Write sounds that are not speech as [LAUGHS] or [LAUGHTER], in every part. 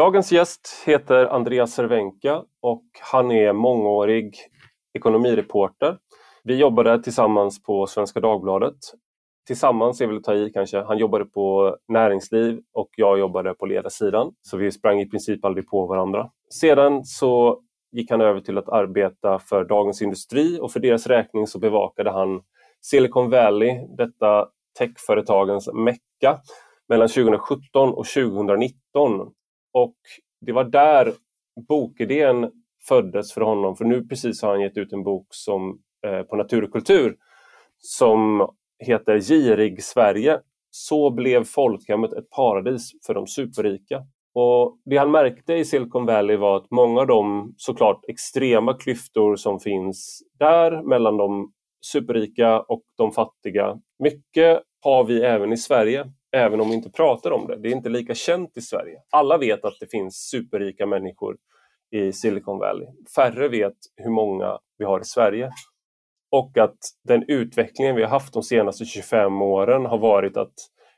Dagens gäst heter Andreas Cervenka och han är mångårig ekonomireporter. Vi jobbade tillsammans på Svenska Dagbladet. Tillsammans är väl att ta i kanske. Han jobbade på näringsliv och jag jobbade på ledarsidan. Så vi sprang i princip aldrig på varandra. Sedan så gick han över till att arbeta för Dagens Industri och för deras räkning så bevakade han Silicon Valley, detta techföretagens mecka, mellan 2017 och 2019. Och det var där bokidén föddes för honom, för nu precis har han gett ut en bok som, eh, på natur och kultur som heter Girig Sverige. Så blev folkhemmet ett paradis för de superrika. Och Det han märkte i Silicon Valley var att många av de såklart extrema klyftor som finns där mellan de superrika och de fattiga. Mycket har vi även i Sverige, även om vi inte pratar om det. Det är inte lika känt i Sverige. Alla vet att det finns superrika människor i Silicon Valley. Färre vet hur många vi har i Sverige. Och att den utvecklingen vi har haft de senaste 25 åren har varit att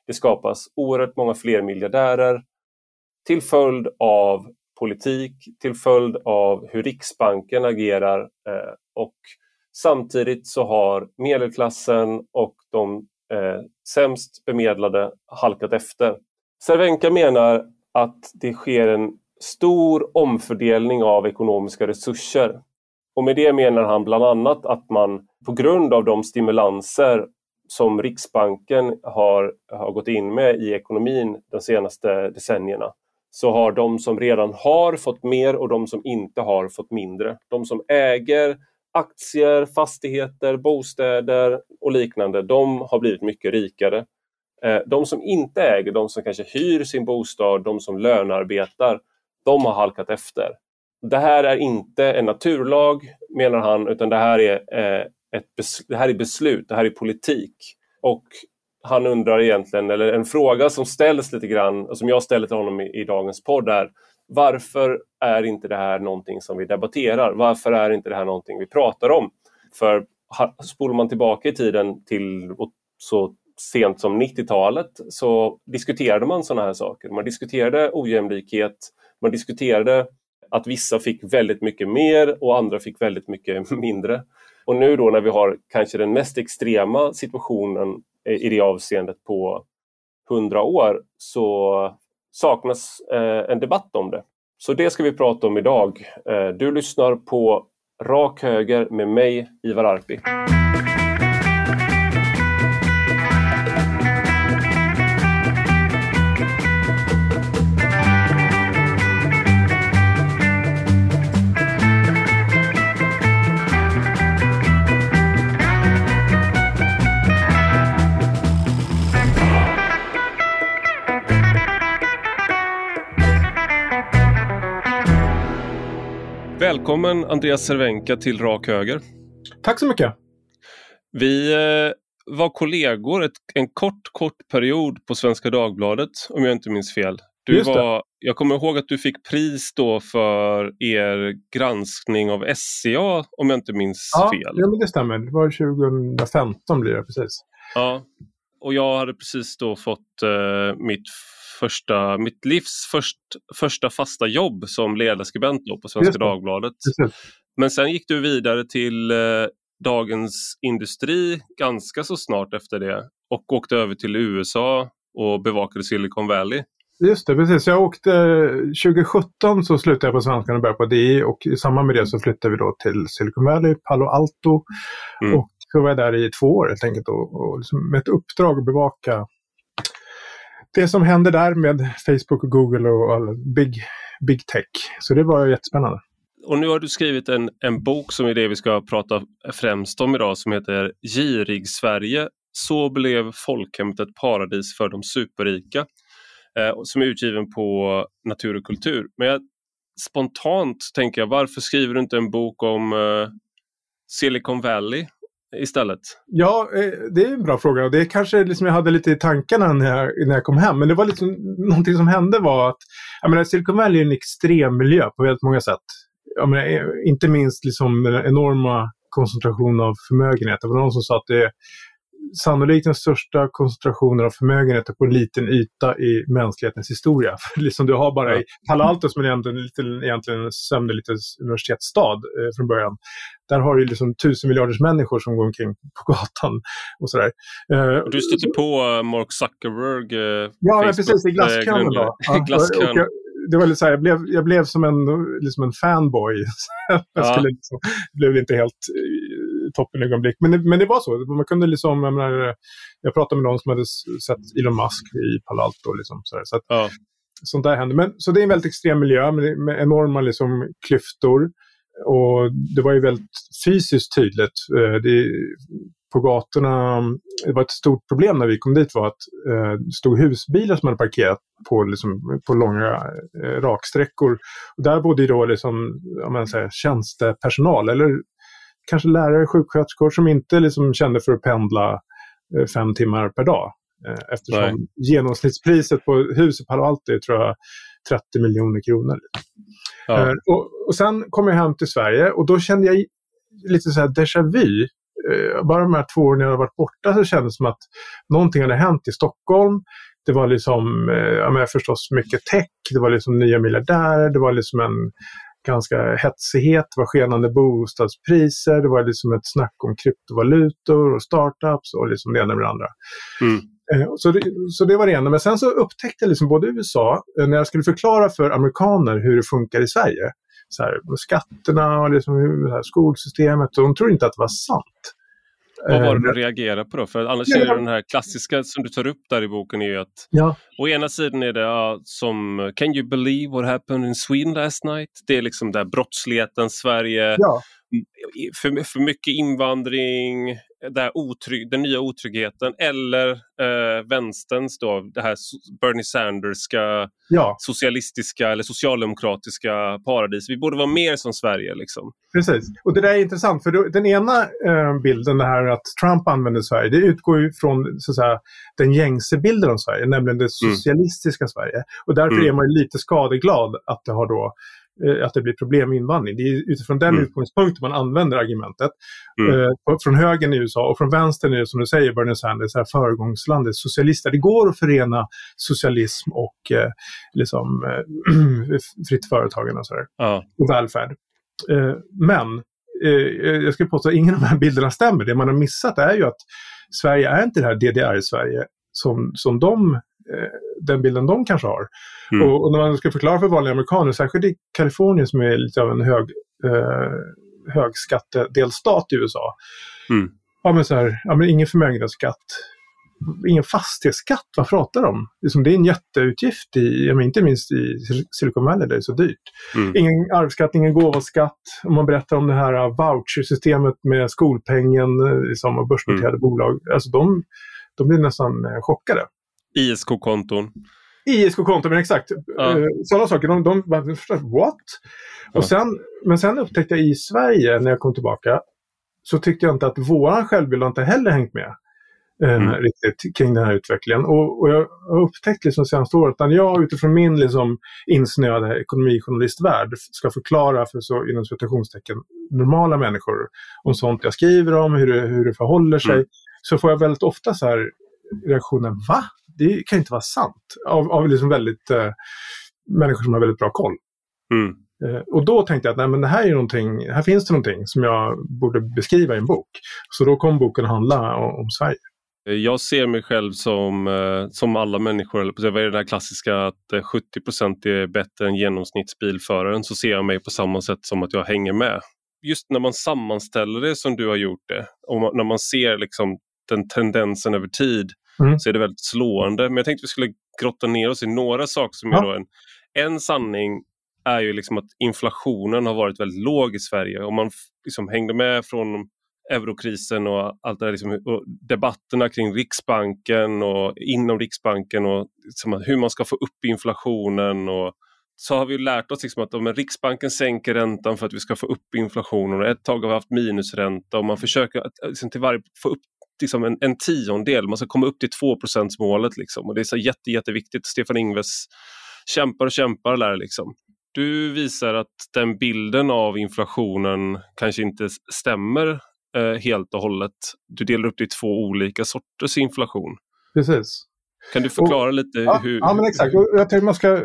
det skapas oerhört många fler miljardärer till följd av politik, till följd av hur Riksbanken agerar eh, och samtidigt så har medelklassen och de eh, sämst bemedlade halkat efter. Cervenka menar att det sker en stor omfördelning av ekonomiska resurser. Och med det menar han bland annat att man på grund av de stimulanser som Riksbanken har, har gått in med i ekonomin de senaste decennierna så har de som redan har fått mer och de som inte har fått mindre. De som äger aktier, fastigheter, bostäder och liknande, de har blivit mycket rikare. Eh, de som inte äger, de som kanske hyr sin bostad, de som lönearbetar, de har halkat efter. Det här är inte en naturlag, menar han, utan det här är, eh, ett det här är beslut, det här är politik. Och han undrar egentligen, eller en fråga som ställs lite grann, och som jag ställer till honom i, i dagens podd är varför är inte det här någonting som vi debatterar? Varför är inte det här någonting vi pratar om? För spolar man tillbaka i tiden till så sent som 90-talet så diskuterade man sådana här saker. Man diskuterade ojämlikhet, man diskuterade att vissa fick väldigt mycket mer och andra fick väldigt mycket [LAUGHS] mindre. Och nu då när vi har kanske den mest extrema situationen i det avseendet på 100 år så saknas eh, en debatt om det. Så det ska vi prata om idag. Eh, du lyssnar på Rak Höger med mig, Ivar Arpi. Välkommen Andreas Cervenka till Rak Höger. Tack så mycket. Vi eh, var kollegor ett, en kort, kort period på Svenska Dagbladet om jag inte minns fel. Du var, jag kommer ihåg att du fick pris då för er granskning av SCA om jag inte minns ja, fel. Ja, det stämmer. Det var 2015 blir det precis. Ja, och jag hade precis då fått eh, mitt första, mitt livs först, första fasta jobb som ledarskribent på Svenska Dagbladet. Men sen gick du vidare till eh, Dagens Industri ganska så snart efter det och åkte över till USA och bevakade Silicon Valley. Just det, precis. Jag åkte 2017 så slutade jag på Svenskan och började på DI och i samband med det så flyttade vi då till Silicon Valley, Palo Alto. Mm. Och så var jag där i två år helt enkelt och, och liksom med ett uppdrag att bevaka det som händer där med Facebook och Google och all big, big tech. Så det var jättespännande. Och nu har du skrivit en, en bok som är det vi ska prata främst om idag som heter Girig Sverige. Så blev folkhemmet ett paradis för de superrika. Eh, som är utgiven på Natur och kultur. Men jag, spontant tänker jag, varför skriver du inte en bok om eh, Silicon Valley istället? Ja, eh, det är en bra fråga det kanske liksom jag hade lite i tankarna när jag, när jag kom hem. Men det var liksom någonting som hände var att jag menar, Silicon Valley är en extrem miljö på väldigt många sätt. Jag menar, eh, inte minst liksom den enorma koncentration av förmögenhet. Det var någon som sa att det är sannolikt den största koncentrationen av förmögenheter på en liten yta i mänsklighetens historia. [LAUGHS] liksom du har bara i Palo Alto som är egentligen, egentligen en sömnig universitetsstad eh, från början. Där har du liksom tusen miljarders människor som går omkring på gatan och sådär. Eh, du stötte på eh, Mark Zuckerberg, eh, Ja, Facebook, precis, i glasskön. Ja, glasskön det var lite så här, jag, blev, jag blev som en, liksom en fanboy. [LAUGHS] jag skulle liksom, det blev inte helt uh, toppen ögonblick. Men det, men det var så. Man kunde liksom, jag, menar, jag pratade med någon som hade sett Elon Musk i Palo Alto. Liksom, så, så att, ja. Sånt där hände. Men, så det är en väldigt extrem miljö med, med enorma liksom, klyftor. Och det var ju väldigt fysiskt tydligt. Uh, det, på gatorna, det var ett stort problem när vi kom dit var att eh, det stod husbilar som hade parkerat på, liksom, på långa eh, raksträckor. Och där bodde ju då liksom, jag säga, tjänstepersonal eller kanske lärare, sjuksköterskor som inte liksom kände för att pendla eh, fem timmar per dag. Eh, eftersom Nej. genomsnittspriset på hus i Palo Alto är tror jag 30 miljoner kronor. Ja. Eh, och, och sen kom jag hem till Sverige och då kände jag lite så här déjà vu bara de här två åren jag har varit borta så kändes det som att någonting hade hänt i Stockholm. Det var liksom, ja, men förstås mycket tech, det var liksom nya miljardärer, det var liksom en ganska hetsighet, det var skenande bostadspriser, det var liksom ett snack om kryptovalutor och startups och liksom det ena med det andra. Mm. Eh, så det, så det var det ena. Men sen så upptäckte jag liksom både USA, eh, när jag skulle förklara för amerikaner hur det funkar i Sverige, så här, skatterna och liksom, här, skolsystemet. Och de tror inte att det var sant. Vad var det eh, du reagerade på då? För annars är det den här klassiska som du tar upp där i boken är ju att ja. å ena sidan är det ja, som Can you believe what happened in Sweden last night? Det är liksom där brottsligheten, Sverige, ja. För, för mycket invandring, där otrygg, den nya otryggheten eller eh, vänsterns då, det här Bernie Sanderska ja. socialistiska eller socialdemokratiska paradis. Vi borde vara mer som Sverige. Liksom. Precis, och det där är intressant för den ena eh, bilden, det här att Trump använder Sverige, det utgår ju från så att säga, den gängse bilden av Sverige, nämligen det mm. socialistiska mm. Sverige. Och därför mm. är man lite skadeglad att det har då att det blir problem med invandring. Det är utifrån den mm. utgångspunkten man använder argumentet. Mm. Eh, från högern i USA och från vänstern är det som du säger Bernie Sanders, här föregångslandet, socialister. Det går att förena socialism och eh, liksom, eh, [CLEARS THROAT] fritt företagande och, sådär. Ja. och välfärd. Eh, men eh, jag skulle påstå att ingen av de här bilderna stämmer. Det man har missat är ju att Sverige är inte det här DDR-Sverige som, som de Eh, den bilden de kanske har. Mm. Och, och, när man ska förklara för vanliga amerikaner, särskilt i Kalifornien som är lite av en hög, eh, högskattedelstat i USA. Mm. Ja, men så här, ja, men ingen förmögenhetsskatt, ingen fastighetsskatt, vad pratar de om? Liksom, det är en jätteutgift, i, ja, inte minst i Silicon Valley där det är så dyrt. Mm. Ingen arvsskatt, ingen gåvoskatt. Om man berättar om det här uh, vouchersystemet med skolpengen liksom, och börsnoterade mm. bolag. Alltså de, de blir nästan uh, chockade. ISK-konton. ISK-konton, men exakt. Ja. Uh, sådana saker. De, de bara, what? Ja. Och sen, men sen upptäckte jag i Sverige när jag kom tillbaka så tyckte jag inte att våran självbild inte heller hängt med. Eh, mm. riktigt kring den här utvecklingen. Och, och jag har upptäckt liksom senaste året att jag utifrån min liksom insnöade ekonomijournalistvärld ska förklara för så inom citationstecken normala människor om sånt jag skriver om, hur det, hur det förhåller sig, mm. så får jag väldigt ofta så här reaktionen va? Det kan inte vara sant. Av, av liksom väldigt eh, människor som har väldigt bra koll. Mm. Eh, och då tänkte jag att nej, men det här, är någonting, här finns det någonting som jag borde beskriva i en bok. Så då kom boken handla om, om Sverige. Jag ser mig själv som, eh, som alla människor, eller vad är det där klassiska att 70 eh, är bättre än genomsnittsbilföraren, så ser jag mig på samma sätt som att jag hänger med. Just när man sammanställer det som du har gjort det, och när man ser liksom den tendensen över tid, mm. så är det väldigt slående. Men jag tänkte att vi skulle grotta ner oss i några saker som ja. är då en, en sanning är ju liksom att inflationen har varit väldigt låg i Sverige. Om man liksom hängde med från eurokrisen och allt det där, liksom, debatterna kring Riksbanken och inom Riksbanken och liksom, hur man ska få upp inflationen. Och, så har vi lärt oss liksom att om Riksbanken sänker räntan för att vi ska få upp inflationen och ett tag har vi haft minusränta och man försöker att, liksom, till varje, få upp liksom en, en tiondel, man ska komma upp till 2 målet liksom. och det är så jätte, jätteviktigt. Stefan Ingves kämpar och kämpar där liksom. Du visar att den bilden av inflationen kanske inte stämmer eh, helt och hållet. Du delar upp det i två olika sorters inflation. Precis. Kan du förklara och, lite ja, hur... Ja, men exakt. Och jag tänkte man ska,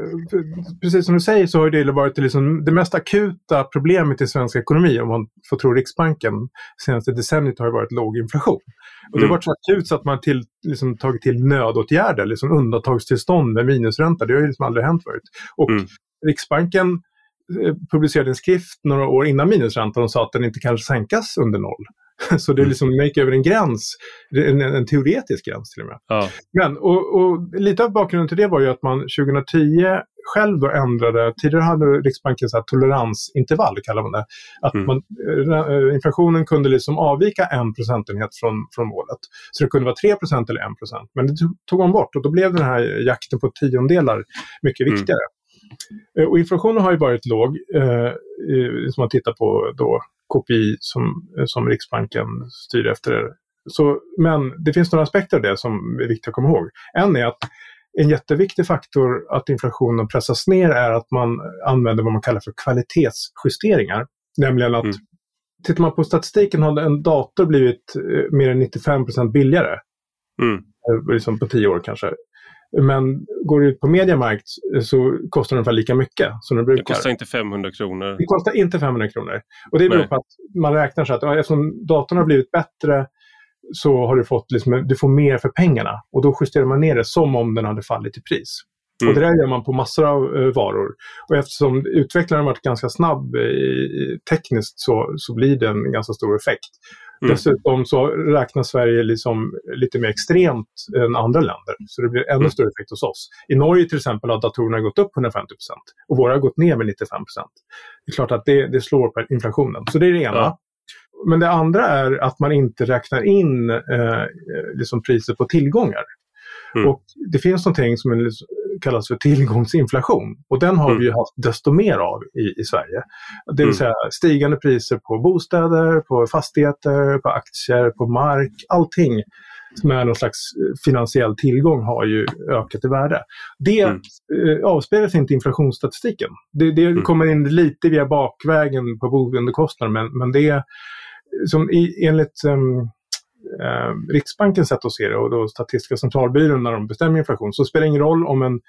precis som du säger så har det varit liksom det mest akuta problemet i svensk ekonomi, om man får tro Riksbanken, senaste decenniet har varit låg inflation. Och det har mm. varit så akut så att man till, liksom, tagit till nödåtgärder, liksom undantagstillstånd med minusränta. Det har ju liksom aldrig hänt förut. Och mm. Riksbanken eh, publicerade en skrift några år innan minusräntan och sa att den inte kan sänkas under noll. [LAUGHS] Så det är mm. liksom, man gick över en gräns, en, en teoretisk gräns till och med. Ja. Men, och, och, lite av bakgrunden till det var ju att man 2010 själv då ändrade, tidigare hade Riksbanken så här toleransintervall, kallar man det. Att mm. man, äh, inflationen kunde liksom avvika en procentenhet från, från målet. Så det kunde vara 3% eller 1% Men det tog man bort och då blev den här jakten på tiondelar mycket mm. viktigare. Mm. Och inflationen har ju varit låg, eh, som man tittar på då KPI som, som Riksbanken styr efter. Så, men det finns några aspekter av det som är viktiga att komma ihåg. En är att en jätteviktig faktor att inflationen pressas ner är att man använder vad man kallar för kvalitetsjusteringar. Nämligen att mm. tittar man på statistiken har en dator blivit eh, mer än 95% billigare. Mm. Eh, liksom på tio år kanske. Men går du ut på Mediamarkt så kostar det ungefär lika mycket som det brukar. Det kostar inte 500 kronor. Det kostar inte 500 kronor. Och det beror Nej. på att man räknar så att eftersom datorn har blivit bättre så har du fått liksom, du får mer för pengarna. Och då justerar man ner det som om den hade fallit i pris. Mm. Och det där gör man på massor av uh, varor. Och eftersom utvecklaren varit ganska snabb i, tekniskt så, så blir det en ganska stor effekt. Mm. Dessutom så räknar Sverige liksom lite mer extremt än andra länder. Så det blir ännu mm. större effekt hos oss. I Norge till exempel har datorerna gått upp 150% och våra har gått ner med 95% Det är klart att det, det slår på inflationen. Så det är det ena. Ja. Men det andra är att man inte räknar in eh, liksom priset på tillgångar. Mm. Och Det finns någonting som är kallas för tillgångsinflation. Och den har mm. vi ju haft desto mer av i, i Sverige. Det vill mm. säga stigande priser på bostäder, på fastigheter, på aktier, på mark, allting som är någon slags finansiell tillgång har ju ökat i värde. Det mm. eh, avspeglas inte i inflationsstatistiken. Det, det mm. kommer in lite via bakvägen på boendekostnader men, men det är som i, enligt um, eh, Riksbankens sätt att se det och då Statistiska centralbyrån när de bestämmer inflation så spelar det ingen roll om en,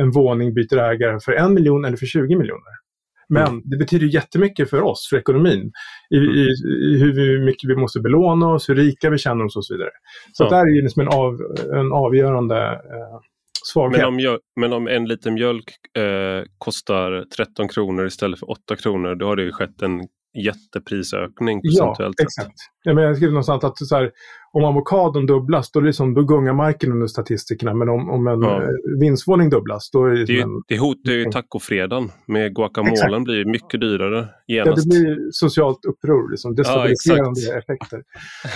en våning byter ägare för en miljon eller för 20 miljoner. Men mm. det betyder jättemycket för oss, för ekonomin. I, mm. i, i hur mycket vi måste belåna oss, hur rika vi känner oss och så vidare. Så ja. det är ju liksom en, av, en avgörande eh, svaghet. Men om, men om en liter mjölk eh, kostar 13 kronor istället för 8 kronor, då har det ju skett en jätteprisökning procentuellt ja, exakt. Ja, men jag skrev någonstans att så här, om avokadon dubblas då, liksom, då gungar marken under statistikerna. Men om, om en ja. Eh, vindsvåning dubblas då är det... Det, en, det hotar ju tacofredagen. Med guacamolen exakt. blir mycket dyrare genast. Ja, det blir socialt uppror, liksom, destabiliserande ja, effekter.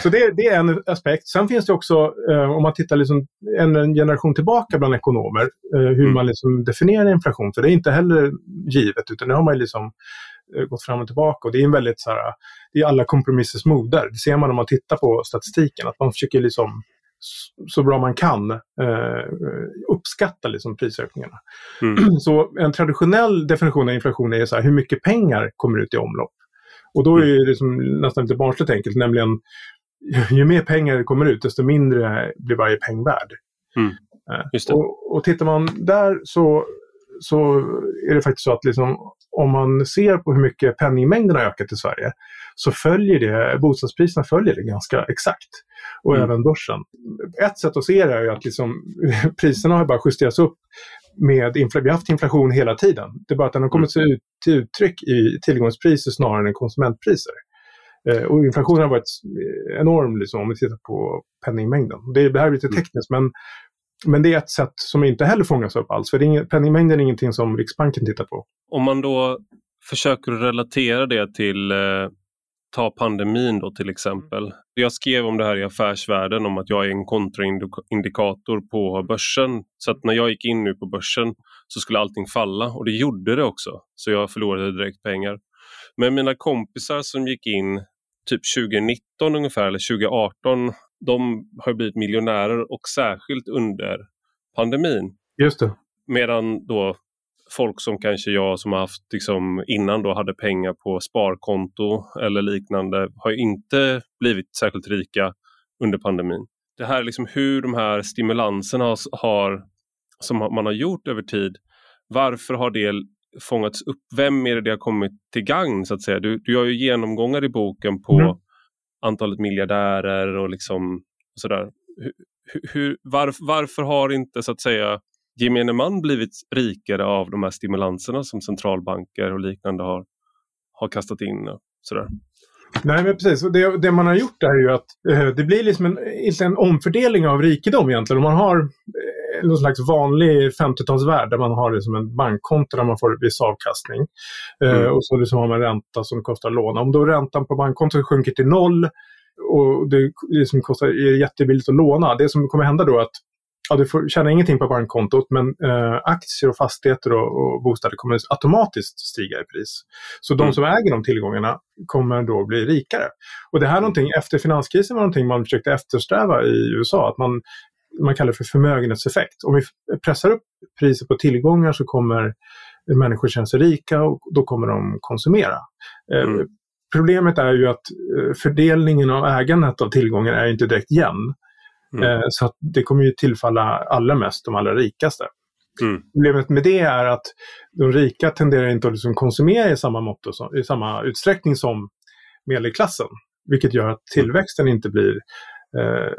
Så det, det, är en aspekt. Sen finns det också, eh, om man tittar liksom en, en, generation tillbaka bland ekonomer, eh, hur mm. man liksom definierar inflation. För det är inte heller givet, utan det har man liksom gått fram och tillbaka. Och det är en väldigt så här, det är alla kompromissers moder. Det ser man om man tittar på statistiken, att man försöker liksom så bra man kan eh, uppskatta liksom prisökningarna. Mm. [CLEARS THROAT] Så en traditionell definition av inflation är så här, hur mycket pengar kommer ut i omlopp? Och då är det liksom nästan lite barnsligt enkelt, nämligen ju mer pengar det kommer ut, desto mindre blir varje peng värd. Mm. Eh, och, och tittar man där så, så är det faktiskt så att liksom, om man ser på hur mycket penningmängden har ökat i Sverige så följer det, bostadspriserna följer det ganska exakt. Och mm. även börsen. Ett sätt att se det är att liksom, [LAUGHS] priserna har bara justerats upp med vi har haft inflation hela tiden. Det är bara att den har kommit mm. till uttryck i tillgångspriser snarare än konsumentpriser. Eh, och inflationen har varit enorm liksom, om vi tittar på penningmängden. Det, det här är lite mm. tekniskt men men det är ett sätt som inte heller fångas upp alls, för ing, penningmängden är ingenting som Riksbanken tittar på. Om man då försöker relatera det till eh, ta pandemin då till exempel. Jag skrev om det här i Affärsvärlden om att jag är en kontraindikator på börsen. Så att när jag gick in nu på börsen så skulle allting falla och det gjorde det också. Så jag förlorade direkt pengar. Men mina kompisar som gick in typ 2019 ungefär eller 2018 de har blivit miljonärer och särskilt under pandemin. Just det. Medan då folk som kanske jag som har haft liksom, innan då hade pengar på sparkonto eller liknande har inte blivit särskilt rika under pandemin. Det här liksom hur de här stimulanserna har, som man har gjort över tid, varför har det fångats upp? Vem är det det har kommit till gagn så att säga? Du, du gör ju genomgångar i boken på mm antalet miljardärer och liksom sådär. Hur, hur, varf, varför har inte så att säga gemene man blivit rikare av de här stimulanserna som centralbanker och liknande har, har kastat in? Och sådär? Nej, men precis. Det, det, man har gjort är ju att eh, det blir liksom en, inte en omfördelning av rikedom egentligen. Om man har någon slags vanlig 50-talsvärld där man har liksom en bankkonto där man får viss avkastning. Eh, mm. och så liksom har man ränta som kostar låna. Om då räntan på bankkontot sjunker till noll och det liksom kostar, är jättebilligt att låna. Det som kommer hända då är att ja, du får tjäna ingenting på bankkontot men eh, aktier och fastigheter och, och, bostäder kommer automatiskt stiga i pris. Så de mm. som äger de tillgångarna kommer då bli rikare. Och det här är någonting, efter finanskrisen var någonting man försökte eftersträva i USA, att man, man kallar det för förmögenhetseffekt. Om vi pressar upp priset på tillgångar så kommer människor känna sig rika och då kommer de konsumera. Eh, mm. Problemet är ju att eh, fördelningen av ägandet av tillgångar är inte direkt jämn. Mm. Eh, så det kommer ju tillfalla allra mest de allra rikaste. Mm. Problemet med det är att de rika tenderar inte att liksom konsumera i samma, mått som, i samma utsträckning som medelklassen. Vilket gör att tillväxten inte blir eh,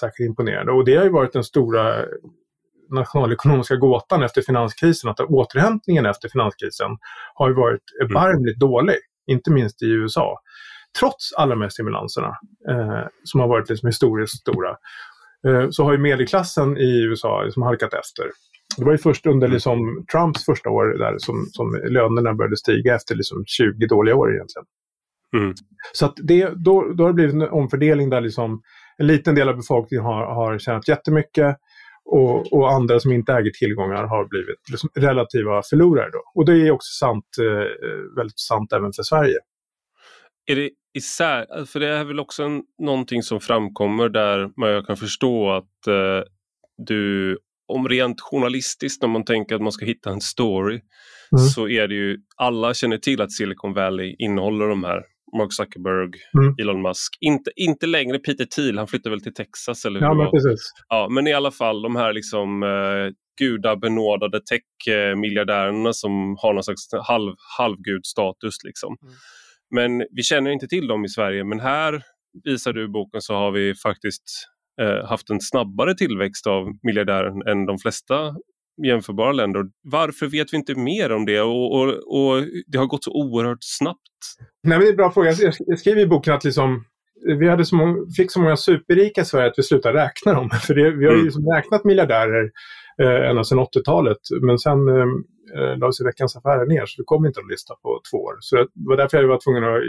särskilt imponerande. Och det har ju varit den stora nationalekonomiska gåtan efter finanskrisen, att återhämtningen efter finanskrisen har ju varit erbarmligt mm. dålig, inte minst i USA. Trots alla de här stimulanserna eh, som har varit liksom historiskt stora. Eh, så har ju medelklassen i USA liksom halkat efter. Det var ju först under mm. liksom Trumps första år där som, som lönerna började stiga efter liksom 20 dåliga år egentligen. Mm. Så att det, då, då har det blivit en omfördelning där liksom en liten del av befolkningen har, har tjänat jättemycket och, och andra som inte äger tillgångar har blivit liksom relativa förlorare. Då. Och det är också sant, eh, väldigt sant även för Sverige. Är det isär, för det är väl också en, någonting som framkommer där man kan förstå att eh, du, om rent journalistiskt när man tänker att man ska hitta en story, mm. så är det ju, alla känner till att Silicon Valley innehåller de här Mark Zuckerberg, mm. Elon Musk. Inte, inte längre Peter Thiel, han flyttar väl till Texas eller ja, men, precis. Ja, men i alla fall de här liksom eh, gudabenådade tech-miljardärerna som har någon slags halv, halvgudstatus. Liksom. Mm. Men vi känner inte till dem i Sverige. Men här visar du i boken så har vi faktiskt eh, haft en snabbare tillväxt av miljardärer än de flesta jämförbara länder. Varför vet vi inte mer om det och, och, och det har gått så oerhört snabbt? Nej, men det är en bra fråga. Jag skriver i boken att liksom, vi hade så många, fick så många superrika i Sverige att vi slutade räkna dem. [LAUGHS] För det, vi har ju mm. liksom räknat miljardärer eh, ända sedan 80-talet. Men sen eh, eh, lades Veckans Affärer ner så det kom inte en lista på två år. Så det var därför jag var tvungen att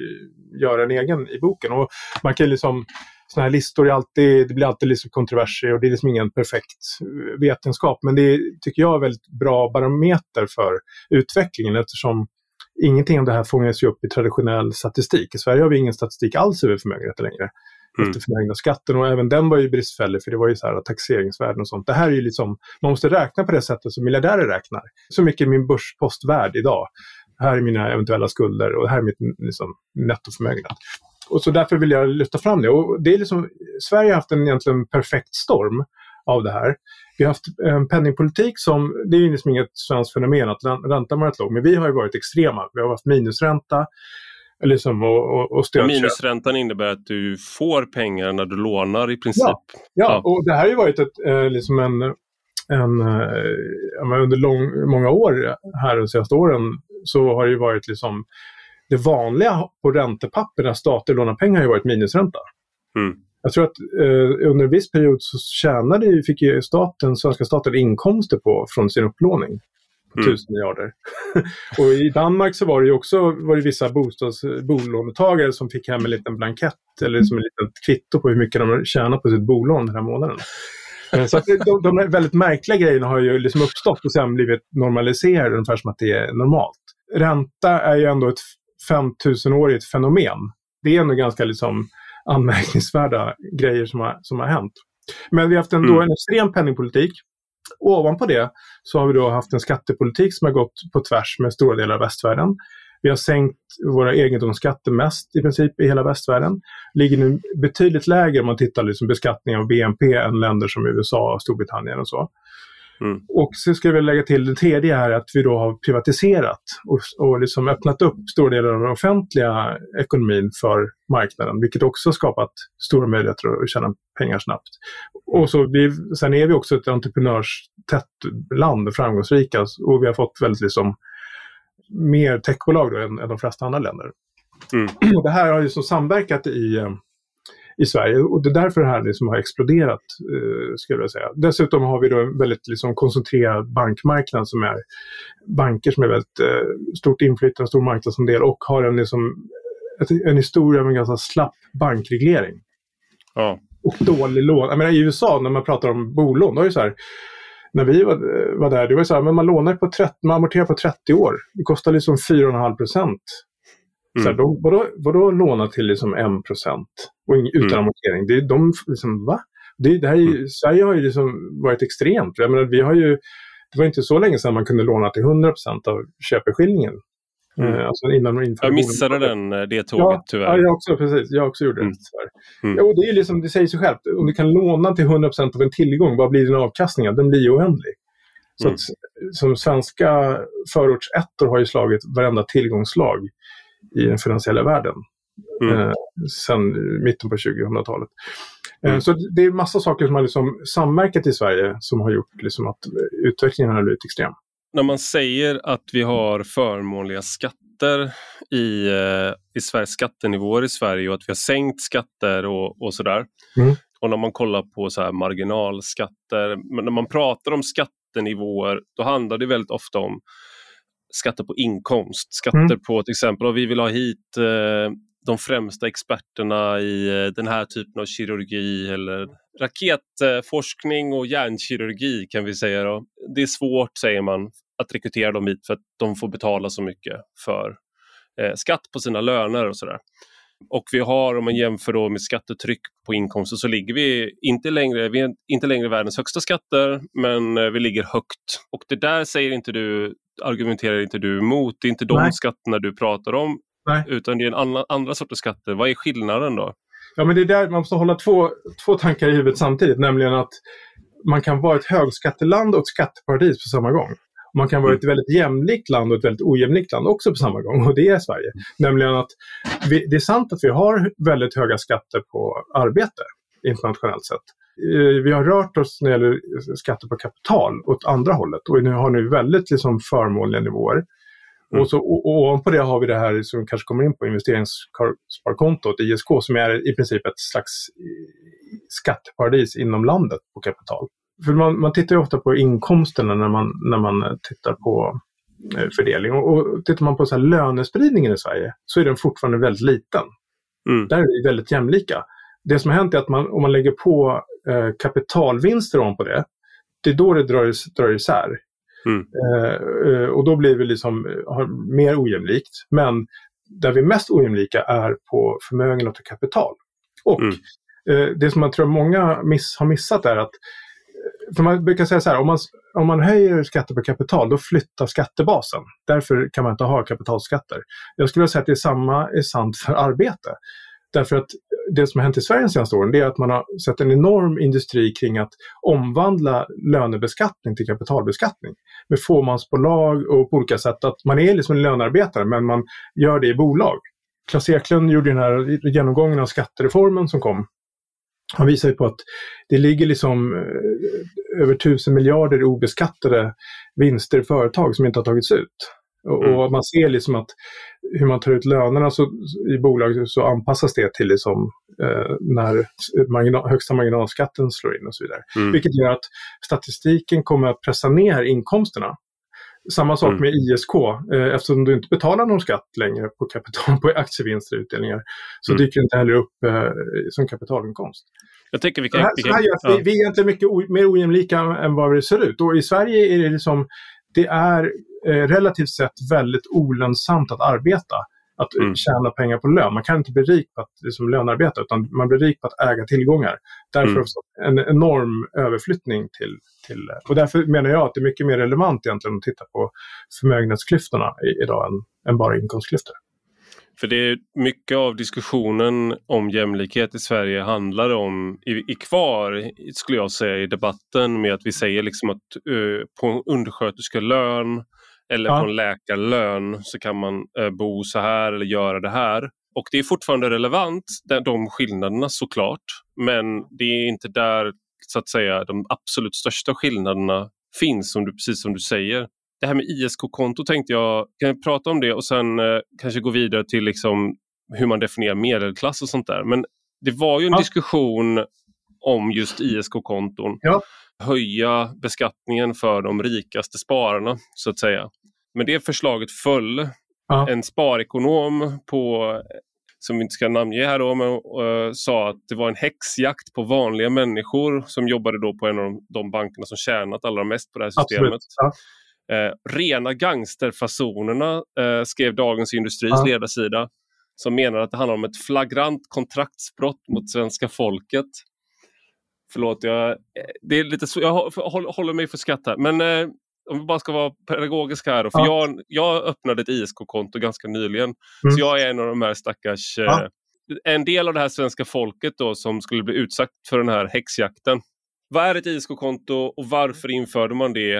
göra en egen i boken. Och man kan liksom, sådana här listor är alltid, det blir alltid liksom kontroverser och det är liksom ingen perfekt vetenskap. Men det tycker jag är väldigt bra barometer för utvecklingen eftersom ingenting av det här fångas ju upp i traditionell statistik. I Sverige har vi ingen statistik alls över förmögenheter längre mm. efter förmögenhetsskatten. Och även den var ju bristfällig för det var ju så här taxeringsvärden och sånt. Det här är ju liksom, man måste räkna på det sättet som miljardärer räknar. Så mycket är min börspost värd idag. Här är mina eventuella skulder och här är mitt liksom, nettoförmögenhet. Och så därför vill jag lyfta fram det. Och det är liksom, Sverige har haft en egentligen perfekt storm av det här. Vi har haft en penningpolitik som, det är ju liksom inget svenskt fenomen att räntan varit låg, men vi har ju varit extrema. Vi har haft minusränta, Liksom, och, och, och Minusräntan innebär att du får pengar när du lånar i princip. Ja, ja, ja. och det här har ju varit ett, eh, liksom en, en, eh, under lång, många år här de senaste åren så har det ju varit liksom det vanliga på räntepapper när stater lånar pengar har ju varit minusränta. Mm. Jag tror att eh, under en viss period så tjänade, fick ju staten, svenska staten inkomster på, från sin upplåning på mm. tusen miljarder. [LAUGHS] och i Danmark så var det också var det vissa bostads, bolånetagare som fick hem en liten blankett eller som en liten kvitto på hur mycket de tjänat på sitt bolån den här månaden. Eh, så att de, de väldigt märkliga grejerna har ju liksom uppstått och sen blivit normaliserade ungefär som att det är normalt. Ränta är ju ändå ett 5000-årigt fenomen. Det är ändå ganska liksom anmärkningsvärda grejer som har, som har hänt. Men vi har haft en, mm. en extrem penningpolitik ovanpå det så har vi då haft en skattepolitik som har gått på tvärs med stora delar av västvärlden. Vi har sänkt våra egendomsskatter mest i princip i hela västvärlden. Ligger nu betydligt lägre om man tittar liksom beskattning av BNP än länder som USA, och Storbritannien och så. Mm. Och så ska vi lägga till det tredje här att vi då har privatiserat och, och liksom öppnat upp stora delar av den offentliga ekonomin för marknaden, vilket också skapat stora möjligheter att tjäna pengar snabbt. Och så vi, sen är vi också ett entreprenörstätt land, framgångsrika, och vi har fått väldigt liksom mer techbolag då än, än de flesta andra länder. Mm. [CLEARS THROAT] Och det här har ju så samverkat i, eh, i Sverige och det är därför det här liksom har exploderat, eh, skulle jag säga. Dessutom har vi då en väldigt liksom, koncentrerad bankmarknad som är banker som är väldigt eh, stort inflytande, stor marknadsandel och har en, liksom, en historia med en ganska slapp bankreglering. Ja. Och dålig lån. Jag menar, I USA när man pratar om bolån, då är det så här när vi var, var där, det var så här, men man lånar på 30, man amorterar på 30 år. Det kostar liksom 4,5 procent. Mm. Så vadå, vadå låna till liksom 1 procent utan mm. amortering? Det, de, liksom, va? Det, det här är, mm. Sverige har ju liksom varit extremt. Jag menar, vi har ju, det var inte så länge sedan man kunde låna till 100 procent av köpeskillingen. Mm. Eh, alltså jag missade den, eh, det tåget ja, tyvärr. Ja, jag också, precis. Jag också gjorde mm. det tyvärr. Mm. Ja, och det, är liksom, det säger sig självt. Om du kan låna till 100% av en tillgång, vad blir din avkastning? Den blir ju oändlig. Så mm. att, som svenska förortsettor har ju slagit varenda tillgångslag i den finansiella världen. Mm. Eh, sen mitten på 2000-talet. Eh, mm. Så det är massa saker som har liksom samverkat i Sverige som har gjort liksom att utvecklingen har blivit extrem när man säger att vi har förmånliga skatter i, eh, i Sveriges skattenivåer i Sverige och att vi har sänkt skatter och, och sådär. Mm. Och när man kollar på så här marginalskatter, men när man pratar om skattenivåer då handlar det väldigt ofta om skatter på inkomst, skatter mm. på till exempel, och vi vill ha hit eh, de främsta experterna i eh, den här typen av kirurgi eller raketforskning och hjärnkirurgi kan vi säga. Då. Det är svårt, säger man, att rekrytera dem hit för att de får betala så mycket för eh, skatt på sina löner och sådär. Och vi har, om man jämför då med skattetryck på inkomster, så ligger vi inte längre, vi inte längre världens högsta skatter, men eh, vi ligger högt. Och det där säger inte du, argumenterar inte du emot, det är inte de Nej. skatterna du pratar om, Nej. utan det är en annan, andra sorters skatter. Vad är skillnaden då? Ja, men det är där man måste hålla två, två tankar i huvudet samtidigt, nämligen att man kan vara ett högskatteland och ett skatteparadis på samma gång. Man kan vara ett mm. väldigt jämlikt land och ett väldigt ojämlikt land också på samma gång och det är Sverige. Nämligen att vi, det är sant att vi har väldigt höga skatter på arbete internationellt sett. Eh, vi har rört oss när det gäller skatter på kapital åt andra hållet och nu har nu väldigt liksom förmånliga nivåer. Mm. Och, så, och, och ovanpå det har vi det här som kanske kommer in på investeringssparkontot, ISK, som är i princip ett slags eh, skatteparadis inom landet på kapital. För man, man tittar ofta på inkomsterna när man, när man tittar på eh, fördelning. Och, och tittar man på så här lönespridningen i Sverige så är den fortfarande väldigt liten. Mm. Där är vi väldigt jämlika. Det som har hänt är att man, om man lägger på eh, kapitalvinster ovanpå det, det är då det drar, drar isär. Mm. Eh, eh och då blir vi liksom har, mer ojämlikt. Men där vi är mest ojämlika är på förmögenhet och kapital. Och mm. eh, det som jag tror många miss, har missat är att för man brukar säga så här, om man, om man höjer skatter på kapital då flyttar skattebasen. Därför kan man inte ha kapitalskatter. Jag skulle vilja säga att det är samma är sant för arbete. Därför att det som har hänt i Sverige de senaste åren är att man har sett en enorm industri kring att omvandla lönebeskattning till kapitalbeskattning. Med fåmansbolag och på olika sätt. Att man är liksom en lönearbetare men man gör det i bolag. Klas Eklund gjorde den här genomgången av skattereformen som kom han visar ju på att det ligger liksom eh, över tusen miljarder i obeskattade vinster i företag som inte har tagits ut. Mm. och man ser liksom att hur man tar ut lönerna så, i bolag så anpassas det till liksom, eh, när marginal, högsta marginalskatten slår in och så vidare. Mm. Vilket gör att statistiken kommer att pressa ner inkomsterna. Samma sak mm. med ISK, eh, eftersom du inte betalar någon skatt längre på kapital på aktievinster och utdelningar så mm. dyker det inte heller upp eh, som kapitalinkomst. Jag tycker vi kan... Så här, så här gör ja. vi, vi är egentligen mycket o, mer ojämlika än vad det ser ut. Och i Sverige är det liksom, det är eh, relativt sett väldigt olönsamt att arbeta. Att mm. tjäna pengar på lön. Man kan inte bli rik på att liksom, lönearbeta utan man blir rik på att äga tillgångar. Därför mm. en enorm överflyttning till, till... Och därför menar jag att det är mycket mer relevant egentligen att titta på förmögenhetsklyftorna idag än, än bara inkomstklyftor. För det är mycket av diskussionen om jämlikhet i Sverige handlar om, i, i kvar skulle jag säga i debatten med att vi säger liksom att uh, på undersköterskelön eller ja. på en läkarlön så kan man uh, bo så här eller göra det här. Och det är fortfarande relevant, de skillnaderna såklart. Men det är inte där så att säga de absolut största skillnaderna finns, som du, precis som du säger det här med ISK-konto tänkte jag, kan jag prata om det och sen eh, kanske gå vidare till liksom hur man definierar medelklass och sånt där. Men det var ju en ja. diskussion om just ISK-konton. Ja. Höja beskattningen för de rikaste spararna så att säga. Men det förslaget föll. Ja. En sparekonom på som vi inte ska namnge här då, men uh, sa att det var en häxjakt på vanliga människor som jobbade då på en av de, de bankerna som tjänat allra mest på det här systemet. Ja. Eh, rena gangsterfasonerna eh, skrev Dagens Industris ja. ledarsida som menar att det handlar om ett flagrant kontraktsbrott mot svenska folket. Förlåt, jag, eh, det är lite jag håller mig för skratt här. Men eh, om vi bara ska vara pedagogiska här. Då, för ja. jag, jag öppnade ett ISK-konto ganska nyligen. Mm. Så jag är en av de här stackars... Ja. Eh, en del av det här svenska folket då som skulle bli utsatt för den här häxjakten. Vad är ett ISK-konto och varför införde man det?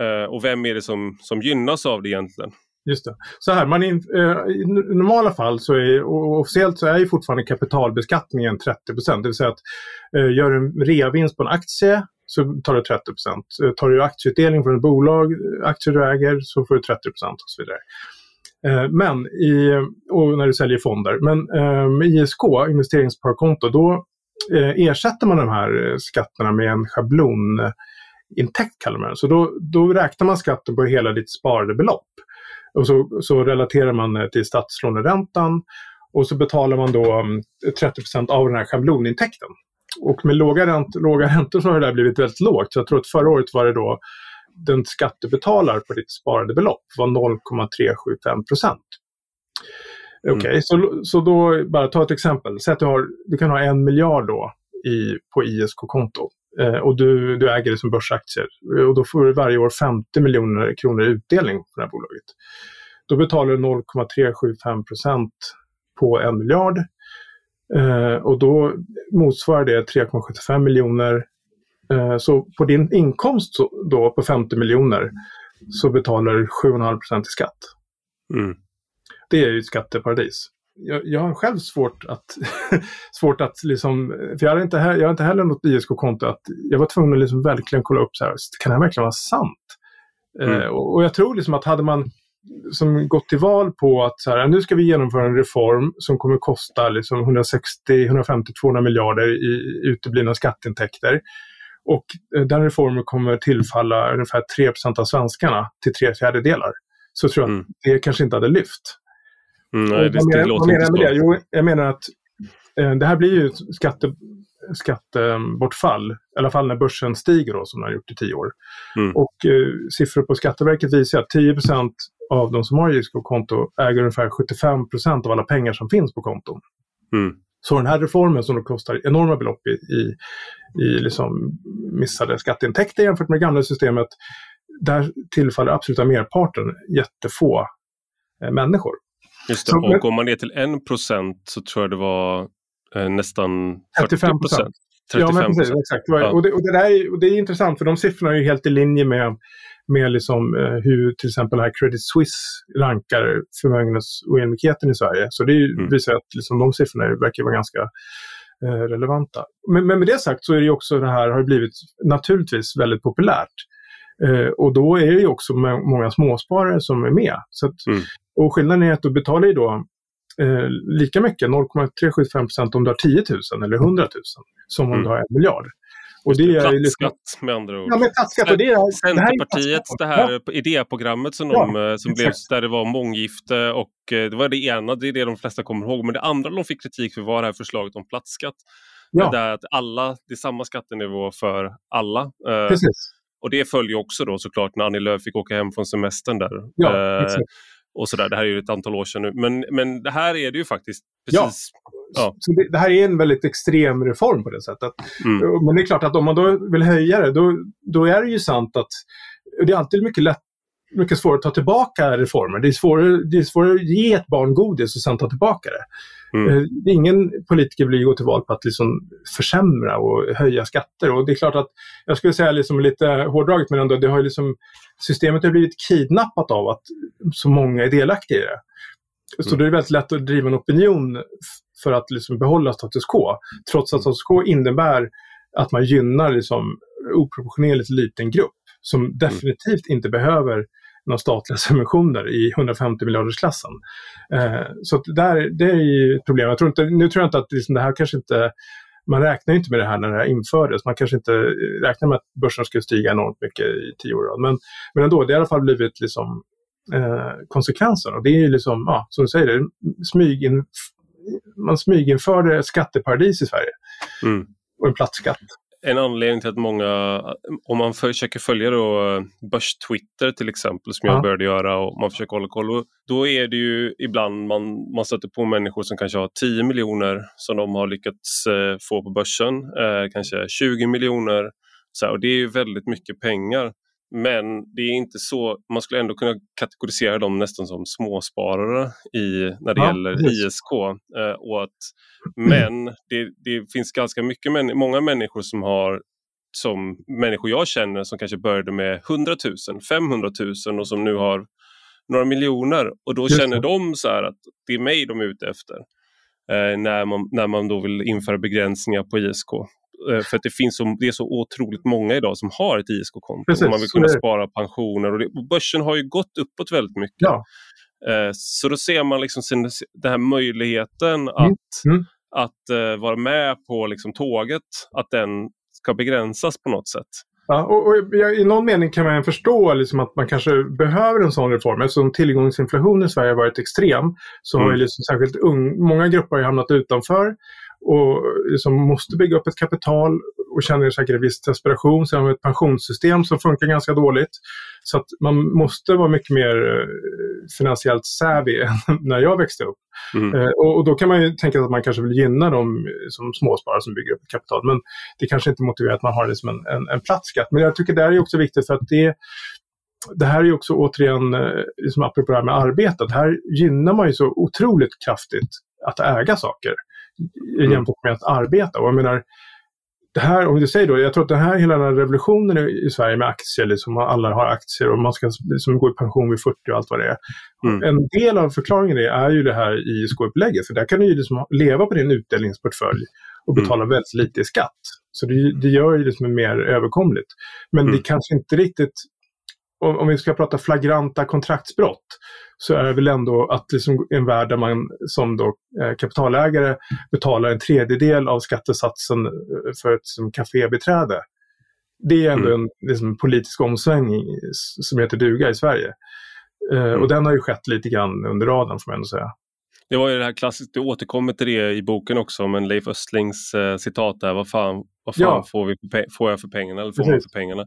Eh, och vem är det som, som gynnas av det egentligen? Just det. Så här, man in, eh, I normala fall så är, och officiellt så är ju fortfarande kapitalbeskattningen 30 procent. Det vill säga att eh, gör en reavinst på en aktie så tar du 30 eh, Tar du aktieutdelning från ett bolag, eh, aktier du äger, så får du 30 procent och så vidare. Eh, men i, eh, och när du säljer fonder. Men ehm, med ISK, investeringssparkonto, då eh, ersätter man de här skatterna med en schablonintäkt. kallar man det. Så då, då räknar man skatten på hela ditt sparade belopp. Och så, så relaterar man till statslåneräntan och så betalar man då 30 mm, av den här schablonintäkten. Och med låga, ränt, låga räntor så har det där blivit väldigt lågt. Så jag tror att förra året var det då den skattebetalar på ditt sparade belopp var 0,375 procent. Okej, okay, mm. så, så då bara ta ett exempel. Säg att du, har, du kan ha en miljard då i, på ISK-konto. Eh, och du, du äger det som börsaktier. Och då får du varje år 50 miljoner kronor i utdelning på det här bolaget. Då betalar du 0,375 procent på en miljard. Eh, och då motsvarar det 3,75 miljoner. Eh, så på din inkomst då på 50 miljoner så betalar du 7,5 procent i skatt. Mm. Det är ju ett skatteparadis jag, jag har själv svårt att, [LAUGHS] svårt att liksom, för jag har inte, jag har inte heller något ISK-konto, att jag var tvungen att liksom verkligen kolla upp så här, kan det här verkligen vara sant? Mm. Eh, och, och, jag tror liksom att hade man som gått till val på att så här, nu ska vi genomföra en reform som kommer kosta liksom 160, 150, 200 miljarder i uteblivna skatteintäkter. Och eh, den reformen kommer tillfalla ungefär 3% av svenskarna till tre fjärdedelar. Så tror jag mm. att det kanske inte hade lyft. Mm, nej, det, det låter inte med det? Jo, jag menar att eh, det här blir ju skatte, skattebortfall, i alla fall när börsen stiger då, som den har gjort i tio år. Mm. Och eh, siffror på Skatteverket visar att 10% av de som har ISK-konto äger ungefär 75% av alla pengar som finns på konton. Mm. Så den här reformen som då kostar enorma belopp i, i, i liksom missade skatteintäkter jämfört med det gamla systemet, där tillfaller absoluta merparten jättefå eh, människor. Just det. Så, och går man ner till 1 procent så tror jag det var eh, nästan 45 procent. Ja, men precis. Exakt. Ja. Och, det, och, det är, och det är intressant för de siffrorna är ju helt i linje med, med liksom, eh, hur till exempel här Credit Suisse rankar förmögenhetsojämlikheten i Sverige. Så det är, mm. visar att liksom, de siffrorna verkar vara ganska eh, relevanta. Men, men, med det sagt så är det också det här har blivit naturligtvis väldigt populärt. Eh, och då är det ju också många småsparare som är med. Så att, mm. Och skillnaden är att du betalar ju då eh, lika mycket, 0,375 procent om du har 10 000 eller 100 000 som om mm. du har en miljard. Och det är plattskatt liksom... med andra ord. Ja, men plattskatt, och det är, Centerpartiet, det här, det här ja. idéprogrammet som, de, ja, som blev, där det var månggifte och eh, det var det ena, det är det de flesta kommer ihåg. Men det andra de fick kritik för var det här förslaget om plattskatt. Ja. Där att alla, det är samma skattenivå för alla. Eh, Precis. Och det följer också då såklart när Annie Lööf fick åka hem från semestern där. Ja, eh, och sådär. Det här är ju ett antal år sedan nu. Men, men det här är det ju faktiskt precis. Ja. ja. Så det, det, här är en väldigt extrem reform på det sättet. Mm. Men det är klart att om man då vill höja det, då, då är det ju sant att det är alltid mycket lätt mycket svårare att ta tillbaka reformer. Det är svårare, det är svårare att ge ett barn godis och sen ta tillbaka det. Mm. Eh, ingen politiker vill gå till val på att liksom försämra och höja skatter. Och det är klart att, jag skulle säga liksom lite hårdraget, men ändå, det har liksom, systemet har blivit kidnappat av att så många är delaktiga i det. Så mm. det är väldigt lätt att driva en opinion för att liksom behålla status quo. Trots att status quo innebär att man gynnar liksom oproportionerligt liten grupp som mm. definitivt inte behöver några statliga [LAUGHS] subventioner i 150 miljardersklassen. Eh, så där, det är ju ett problem. Jag tror inte, nu tror jag inte att liksom det här kanske inte man räknar inte med det här när det här infördes. Man kanske inte räknar med att börsen skulle stiga enormt mycket i tio år. Men, men ändå, det har i alla fall blivit liksom, eh, konsekvensen. Och det är ju liksom, ja, som du säger, smygin, man smyginförde skatteparadis i Sverige. Mm. Och en plattskatt en anledning till att många, om man försöker följa då börstwitter till exempel som ja. jag började göra och man försöker hålla koll, då är det ju ibland man, man stöter på människor som kanske har 10 miljoner som de har lyckats eh, få på börsen, eh, kanske 20 miljoner så och det är ju väldigt mycket pengar. Men det är inte så, man skulle ändå kunna kategorisera dem nästan som småsparare i, när det ja, gäller just. ISK. Eh, och att, [CLEARS THROAT] men det, det finns ganska mycket, många människor som har som människor jag känner som kanske började med 100 000, 500 000 och som nu har några miljoner och då Just känner det. de så att det är mig de är ute efter. Eh, när, man, när man då vill införa begränsningar på ISK. Eh, för att det, finns så, det är så otroligt många idag som har ett ISK-konto och man vill kunna spara pensioner. Och, det, och börsen har ju gått uppåt väldigt mycket. Ja. Eh, så då ser man liksom sin, den här möjligheten mm. att, mm. att uh, vara med på liksom tåget, att den ska begränsas på något sätt. Ja, och, och, I någon mening kan man förstå liksom att man kanske behöver en sån reform. Eftersom tillgångsinflationen i Sverige har varit extrem så mm. har ju liksom särskilt ung, många grupper hamnat utanför och liksom måste bygga upp ett kapital och känner säkert en viss desperation. Sen har vi ett pensionssystem som funkar ganska dåligt. Så att man måste vara mycket mer eh, finansiellt savvy [LAUGHS] än när jag växte upp. Mm. Eh, och, då kan man ju tänka att man kanske vill gynna dem som småsparare som bygger upp kapital. Men det kanske inte motiverar att man har det som en, en, en platt skatt. Men jag tycker det är också viktigt för att det det här är ju också återigen, eh, liksom apropå det här med arbetet, här gynnar man ju så otroligt kraftigt att äga saker mm. jämfört med att arbeta. Och jag menar, det här, om du säger då, jag tror att den här hela den här revolutionen i, i Sverige med aktier, liksom alla har aktier och man ska liksom gå i pension vid 40 och allt vad det är. Mm. En del av förklaringen det är ju det här ISK-upplägget, för där kan du ju liksom leva på din utdelningsportfölj och mm. betala mm. väldigt lite i skatt. Så det, det gör ju det liksom mer överkomligt. Men mm. det kanske inte riktigt om, om, vi ska prata flagranta kontraktsbrott, så är det väl ändå att liksom en värld där man som då, eh, kapitalägare betalar en tredjedel av skattesatsen eh, för ett som kafébiträde. Det är ändå mm. en liksom, politisk omsvängning som heter duga i Sverige. Eh, mm. Och den har ju skett lite grann under radarn får man ändå säga. Det var ju det här klassiska, du återkommer till det i boken också, men Leif Östlings eh, citat där, vad fan, vad fan ja. får, vi får jag för pengarna? Eller får man för pengarna?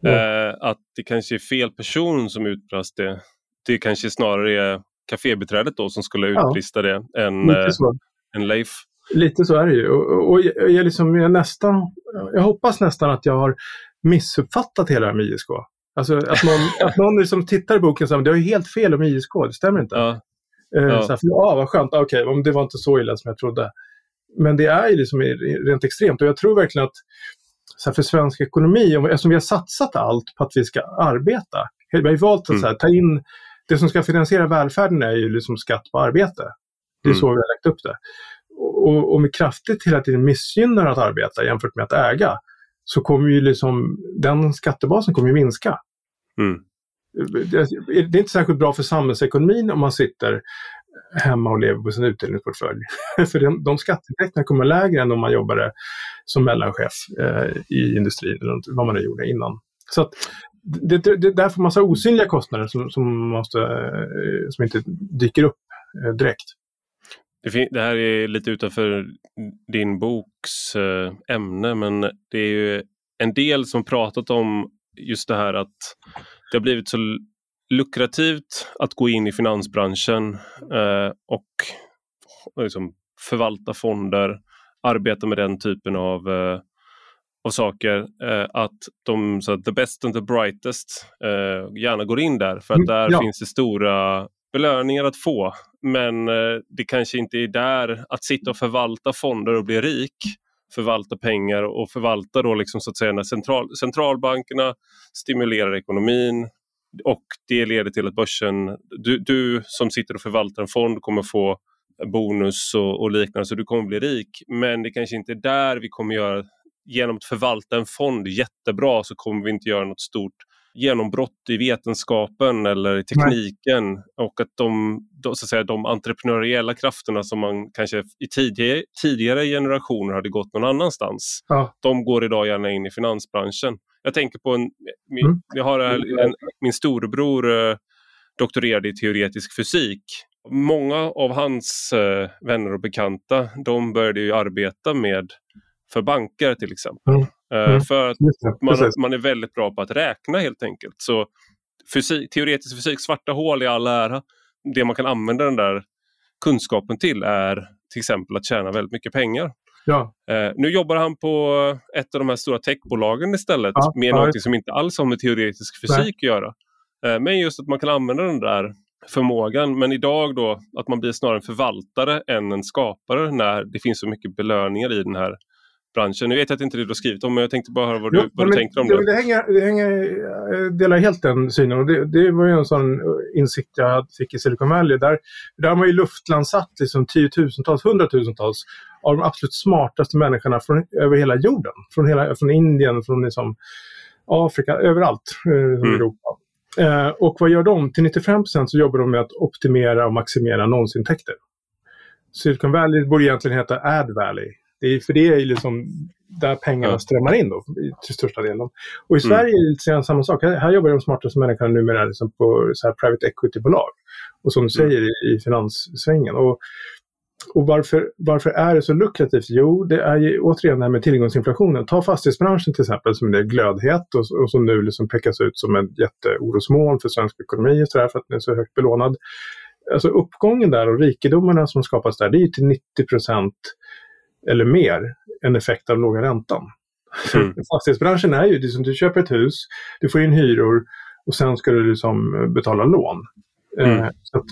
Ja. Eh, att det kanske är fel person som utbrast det. Det kanske snarare är kafébiträdet då som skulle utbrista ja. det än, eh, än Leif. Lite så är det ju. Och, och jag, jag, liksom, jag, nästan, jag hoppas nästan att jag har missuppfattat hela det här med ISK. Alltså att någon, [LAUGHS] att någon liksom tittar i boken och säger att det ju helt fel om ISK, det stämmer inte. Ja. Eh, ja. Så här, för, ah, vad skönt, okej, okay, det var inte så illa som jag trodde. Men det är ju liksom rent extremt och jag tror verkligen att så här, för svensk ekonomi, eftersom vi har satsat allt på att vi ska arbeta. Vi har ju valt att mm. så här, ta in, det som ska finansiera välfärden är ju liksom skatt på arbete. Det är mm. så vi har lagt upp det. Och om vi kraftigt hela tiden missgynnar att arbeta jämfört med att äga så kommer ju liksom, den skattebasen kommer ju minska. Mm. Det är inte särskilt bra för samhällsekonomin om man sitter hemma och lever på sin utdelningsportfölj. [LAUGHS] för de, de skatteintäkterna kommer lägre än om man jobbade som mellanchef eh, i industrin eller vad man nu gjorde innan. Så att, det, det, det är därför massa osynliga kostnader som, som, måste, eh, som inte dyker upp eh, direkt. Det, det, här är lite utanför din boks eh, ämne men det är ju en del som pratat om just det här att det har blivit så lukrativt att gå in i finansbranschen eh, och liksom, förvalta fonder, arbeta med den typen av, eh, av saker. Eh, att de, så att the best and the brightest eh, gärna går in där för att mm, där ja. finns det stora belöningar att få. Men eh, det kanske inte är där att sitta och förvalta fonder och bli rik förvalta pengar och förvalta då liksom så att säga när central, centralbankerna stimulerar ekonomin och det leder till att börsen, du, du som sitter och förvaltar en fond kommer få bonus och, och liknande så du kommer bli rik. Men det kanske inte är där vi kommer göra, genom att förvalta en fond jättebra så kommer vi inte göra något stort genombrott i vetenskapen eller i tekniken Nej. och att de, så att säga, de entreprenöriella krafterna som man kanske i tidigare, tidigare generationer hade gått någon annanstans, ja. de går idag gärna in i finansbranschen. Jag tänker på en, min, mm. jag har en, min storebror eh, doktorerade i teoretisk fysik. Många av hans eh, vänner och bekanta de började ju arbeta med för banker till exempel. Mm. Eh, mm. För att man, man, är väldigt bra på att räkna helt enkelt. Så fysik, teoretisk fysik, svarta hål i all ära. Det man kan använda den där kunskapen till är till exempel att tjäna väldigt mycket pengar. Ja. Uh, nu jobbar han på ett av de här stora techbolagen istället ja, med ja, något som inte alls har med teoretisk fysik att göra. Uh, men just att man kan använda den där förmågan. Men idag då att man blir snarare en förvaltare än en skapare när det finns så mycket belöningar i den här branschen. Nu vet jag att inte det du har skrivit om, men jag tänkte bara höra vad du, jo, vad du tänker om det. Det, hänger, det hänger, delar helt den synen och det, det var ju en sån insikt jag fick i Silicon Valley. Där, där har man ju luftlandsatt liksom tiotusentals, hundratusentals av de absolut smartaste människorna från, över hela jorden. Från, hela, från Indien, från liksom Afrika, överallt eh, mm. Europa. Eh, och vad gör de? Till 95% så jobbar de med att optimera och maximera annonsintäkter. Silicon Valley borde egentligen heta Ad Valley. Det är, för det är liksom där pengarna ja. strömmar in då, till största delen. Och i mm. Sverige är det lite samma sak. Här, här jobbar de smartaste människorna numera liksom på så här private equity-bolag. Och som du mm. säger i, i finanssvängen. Och, och varför, varför är det så lukrativt? Jo, det är ju återigen det här med tillgångsinflationen. Ta fastighetsbranschen till exempel som är glödhet och, och som nu liksom pekas ut som en jätteorosmoln för svensk ekonomi och så där, för att den är så högt belånad. Alltså uppgången där och rikedomarna som skapas där, det är ju till 90 procent eller mer en effekt av låga räntan. [LAUGHS] Mm. Fastighetsbranschen är ju, det som du köper ett hus, du får in hyror och sen ska du liksom betala lån. Eh, mm. Eh, så att,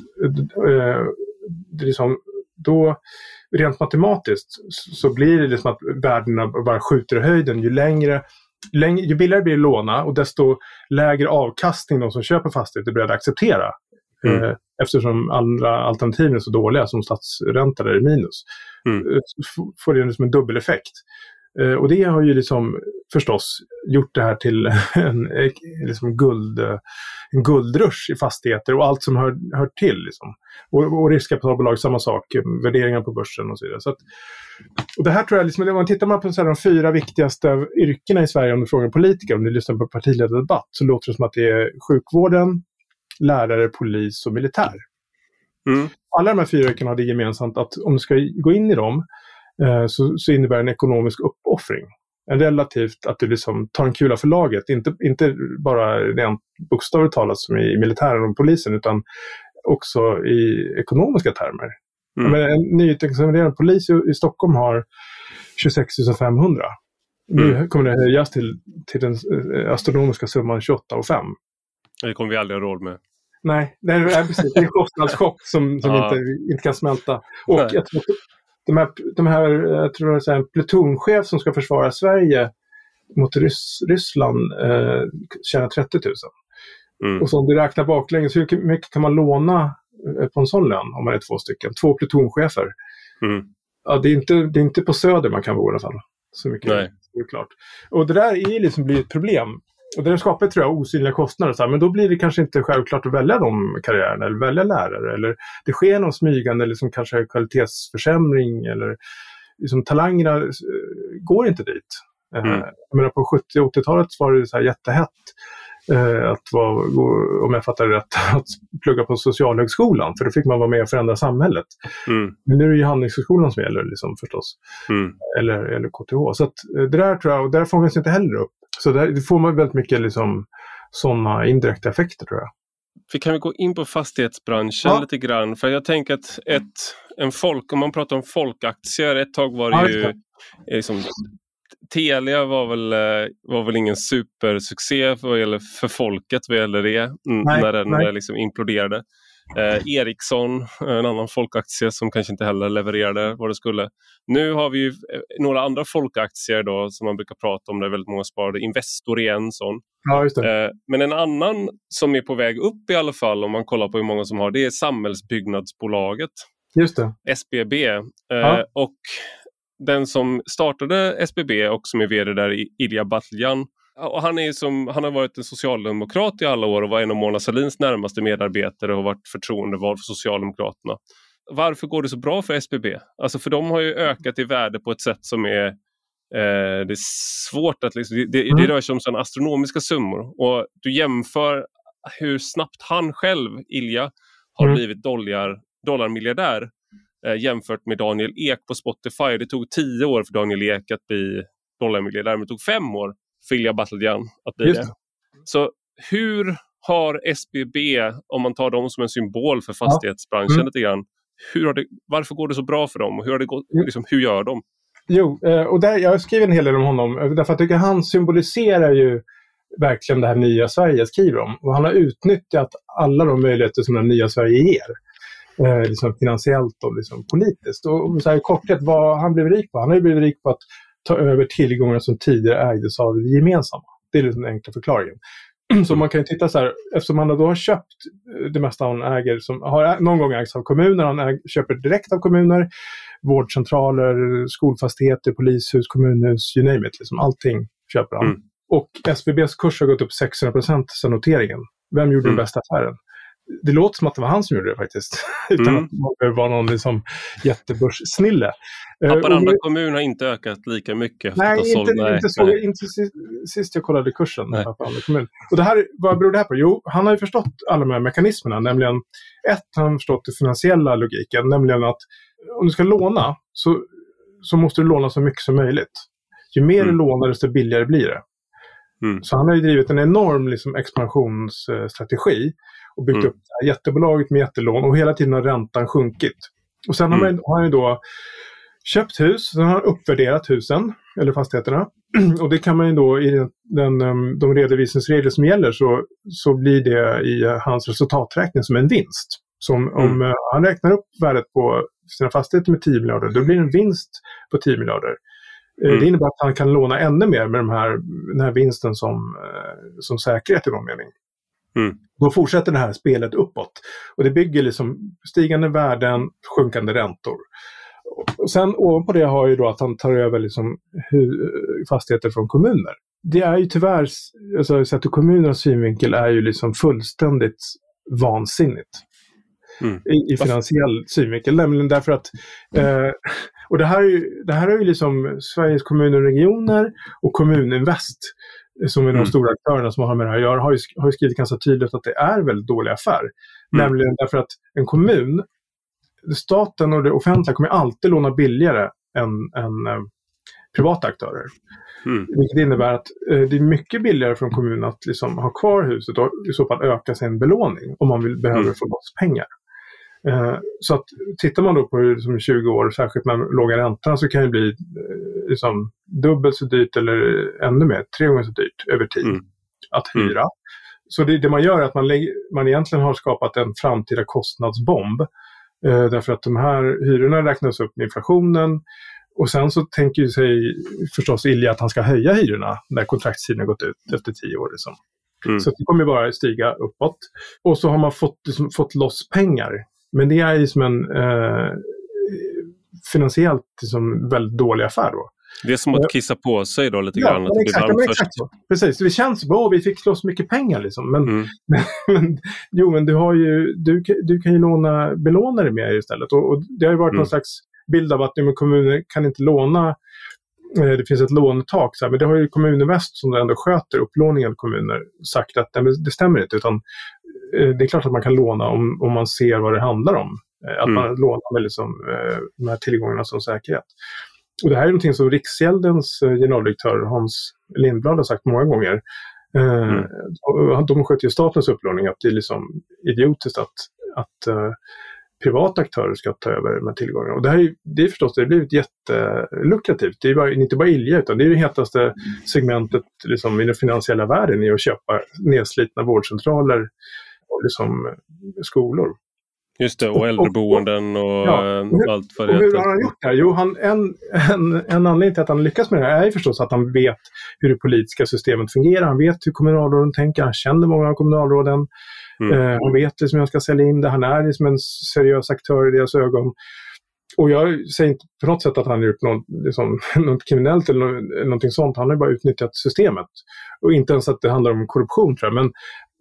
eh, det är liksom, då, rent matematiskt så blir det liksom att värdena bara skjuter i höjden ju längre Läng ju billigare blir det att låna och desto lägre avkastning de som köper fastigheter är beredda att acceptera. Mm. Eh, eftersom andra alternativ är så dåliga som stadsränta där är minus. Mm. Eh, får det liksom en dubbeleffekt. Eh, och det har ju liksom förstås gjort det här till [LAUGHS] en, liksom guld, en guldrush i fastigheter och allt som hör, hör till. Liksom. Och, och riskkapitalbolag, samma sak, värderingar på börsen och så vidare. Så att, och det här tror jag, liksom, om man tittar på så här, de fyra viktigaste yrkena i Sverige, om du frågar politiker, om du lyssnar på partiledardebatt, så låter det som att det är sjukvården, lärare, polis och militär. Mm. Alla de här fyra yrkena har det gemensamt att om du ska gå in i dem eh, så, så, innebär det en ekonomisk uppoffring. En relativt att du liksom tar en kula för laget, inte, inte bara rent bokstavligt talat som i militären och polisen utan också i ekonomiska termer. Mm. Men en nyutexaminerad polis i, i Stockholm har 26 500. Nu mm. kommer det höjas till, till den eh, astronomiska summan 28 500. Det kommer vi aldrig ha råd med. Nej, det är, precis, det är en kostnadschock som, som ja. inte, inte kan smälta. Och jag tror, de här, de här jag tror det är en plutonchef som ska försvara Sverige mot Rys, Ryssland eh, tjänar 30 000. Mm. Och så om du räknar baklänges, hur mycket kan man låna eh, på en sån lön om man är två stycken? Två plutonchefer. Mm. Ja, det, är inte, det är inte på Söder man kan bo i alla fall. Så mycket Nej. är klart. Och det där är liksom blir ett problem. Och det skapar tror jag osynliga kostnader. Så här, men då blir det kanske inte självklart att välja de karriärerna eller välja lärare. Eller det sker någon smygande liksom kanske kvalitetsförsämring eller liksom, talangerna eh, går inte dit. Eh, mm. Jag menar, på 70 och 80-talet var det så här jättehett eh, att vara, om jag fattar rätt, [LAUGHS] att plugga på Socialhögskolan. För då fick man vara med och förändra samhället. Mm. Men nu är det ju Handelshögskolan som gäller liksom, förstås. Mm. Eller, eller KTH. Så att, det där tror jag, och där fångas inte heller upp. Så där får man väldigt mycket liksom, sådana indirekta effekter tror jag. vi kan gå in på fastighetsbranschen ja. lite grann. För jag tänker att ett, en folk, om man pratar om folkaktier, ett tag var det ja, ju liksom, Telia var väl, eh, var väl ingen supersuccé för, för folket vad gäller det, nej, när den nej. liksom imploderade. Eh, Ericsson, en annan folkaktie som kanske inte heller levererade vad det skulle. Nu har vi eh, några andra folkaktier då som man brukar prata om där väldigt många sparade. Investor är en sån. Ja, eh, men en annan som är på väg upp i alla fall om man kollar på hur många som har det är Samhällsbyggnadsbolaget. Just det. SBB. Eh, ja. Och den som startade SBB och som är vd där, Ilja Batljan, och han, är som, han har varit en socialdemokrat i alla år och var en av Mona Sahlins närmaste medarbetare och varit förtroendevald för Socialdemokraterna. Varför går det så bra för SBB? Alltså för de har ju ökat i värde på ett sätt som är eh, det är svårt att... Liksom, det, det, mm. det rör sig om sådana astronomiska summor. Och du jämför hur snabbt han själv, Ilja, har mm. blivit dollar, dollarmiljardär eh, jämfört med Daniel Ek på Spotify. Det tog tio år för Daniel Ek att bli dollarmiljardär, men det tog fem år Filja Battledjan att bli det. Så hur har SBB, om man tar dem som en symbol för fastighetsbranschen ja. mm. lite grann, hur har det, varför går det så bra för dem? Hur, har det gått, mm. liksom, hur gör de? Jo, eh, och där, jag har skrivit en hel del om honom eh, därför jag tycker han symboliserar ju verkligen det här nya Sverige jag skriver om. Och han har utnyttjat alla de möjligheter som det nya Sverige ger. Eh, liksom finansiellt och liksom politiskt. Och så här, i korthet, vad han blev rik på? Han har blivit rik på att ta över tillgångar som tidigare ägdes av det gemensamma. Det är den enkla förklaringen. [CLEARS THROAT] Så man kan titta så här, eftersom han då har köpt eh, det mesta han äger, som har någon gång ägts av kommuner, han äg, köper direkt av kommuner, vårdcentraler, skolfastigheter, polishus, kommunhus, you name it. Liksom, allting köper han. Mm. Och SBBs kurs har gått upp 600 sedan noteringen. Vem gjorde mm. den bästa affären? Det låter som att det var han som gjorde det faktiskt. [LAUGHS] Utan mm. att det var någon liksom jättebörssnille. Eh, Haparanda uh, kommun har inte ökat lika mycket. Nej, inte, såld, nej, inte, så, nej. inte sist, jag kollade kursen. Haparanda kommun. Och det här, vad beror det här på? Jo, han har ju förstått alla de här mekanismerna. Nämligen, ett, han har förstått den finansiella logiken. Nämligen att om du ska låna så, så måste du låna så mycket som möjligt. Ju mer mm. du lånar, desto billigare blir det. Mm. Så han har ju drivit en enorm liksom, expansionsstrategi och byggt mm. upp jättebolaget med jättelån och hela tiden har räntan sjunkit. Och sen mm. har, man, har han ju då köpt hus, sen har han uppvärderat husen, eller fastigheterna. [CLEARS THROAT] Och det kan man ju då i den, den, um, de redovisningsregler som gäller så, så blir det i hans resultaträkning som en vinst. Så om, mm. om uh, han räknar upp värdet på sina fastigheter med 10 miljarder, då blir det en vinst på 10 miljarder. Eh, mm. Det innebär att han kan låna ännu mer med de här, den här vinsten som, uh, som säkerhet i någon mening. Mm. Då fortsätter det här spelet uppåt. Och det bygger liksom stigande värden, sjunkande räntor. Och sen ovanpå det har ju då att han tar över liksom fastigheter från kommuner. Det är ju tyvärr, alltså, sett ur kommunernas synvinkel, är ju liksom fullständigt vansinnigt. Mm. I, I, finansiell synvinkel. Nämligen därför att eh, och det här, är ju, det här är ju liksom Sveriges kommuner och regioner och Kommuninvest som är de mm. stora aktörerna som har med det här att göra, har ju, har ju skrivit ganska tydligt att det är väldigt dålig affär. Mm. Nämligen därför att en kommun, staten och det offentliga kommer alltid låna billigare än, än eh, privata aktörer. Mm. Vilket innebär att eh, det är mycket billigare för en kommun att liksom ha kvar huset och i så fall öka sin belåning om man vill, behöver mm. få loss pengar. Eh, så att tittar man då på liksom 20 år, särskilt med låga räntorna, så kan det bli eh, liksom, dubbelt så dyrt eller ännu mer, tre gånger så dyrt över tid mm. att mm. hyra. Mm. Så det, det, man gör är att man, man egentligen har skapat en framtida kostnadsbomb. Eh, därför att de här hyrorna räknas upp med inflationen och sen så tänker sig förstås Ilja att han ska höja hyrorna när kontraktstiden gått ut efter tio år. Liksom. Mm. Så det kommer bara stiga uppåt. Och så har man fått, liksom, fått loss pengar men det är ju som en eh, finansiellt liksom, väldigt dålig affär då. Det är som att kissa på sig då lite ja, grann. Att exakt, det exakt så. Precis, det känns som att vi fick loss mycket pengar liksom. Men, mm. [LAUGHS] men, jo, men du, har ju, du, du kan ju låna belånare med istället. Och, och det har ju varit mm. någon slags bild av att ja, kommuner kan inte låna eh, det finns ett lånetak. Så här, men det har ju Kommuninvest som ändå sköter upplåningen av kommuner sagt att nej, det stämmer inte. Utan Eh, det är klart att man kan låna om, om man ser vad det handlar om. Eh, att mm. man lånar med liksom, eh, de här tillgångarna som säkerhet. Och det här är någonting som Riksgäldens generaldirektör Hans Lindblad har sagt många gånger. Mm. De sköter ju statens upplåning, att det är liksom idiotiskt att, att uh, privata aktörer ska ta över här tillgångarna. Och det här är, det är förstås det har blivit jättelukrativt. Det är bara, inte bara Ilja, utan det är det hetaste segmentet liksom, i den finansiella världen i att köpa nedslitna vårdcentraler liksom, skolor. Just det, och äldreboenden och, och, ja, och allt vad det och Hur har han gjort det här? Jo, han, en, en, en anledning till att han lyckas med det här är förstås att han vet hur det politiska systemet fungerar. Han vet hur kommunalråden tänker, han känner många av kommunalråden. Mm. Eh, han vet liksom hur han ska sälja in det, han är liksom en seriös aktör i deras ögon. Och jag säger inte på något sätt att han har gjort något, liksom, [LAUGHS] något kriminellt eller något, någonting sånt. Han har bara utnyttjat systemet. Och inte ens att det handlar om korruption tror jag. Men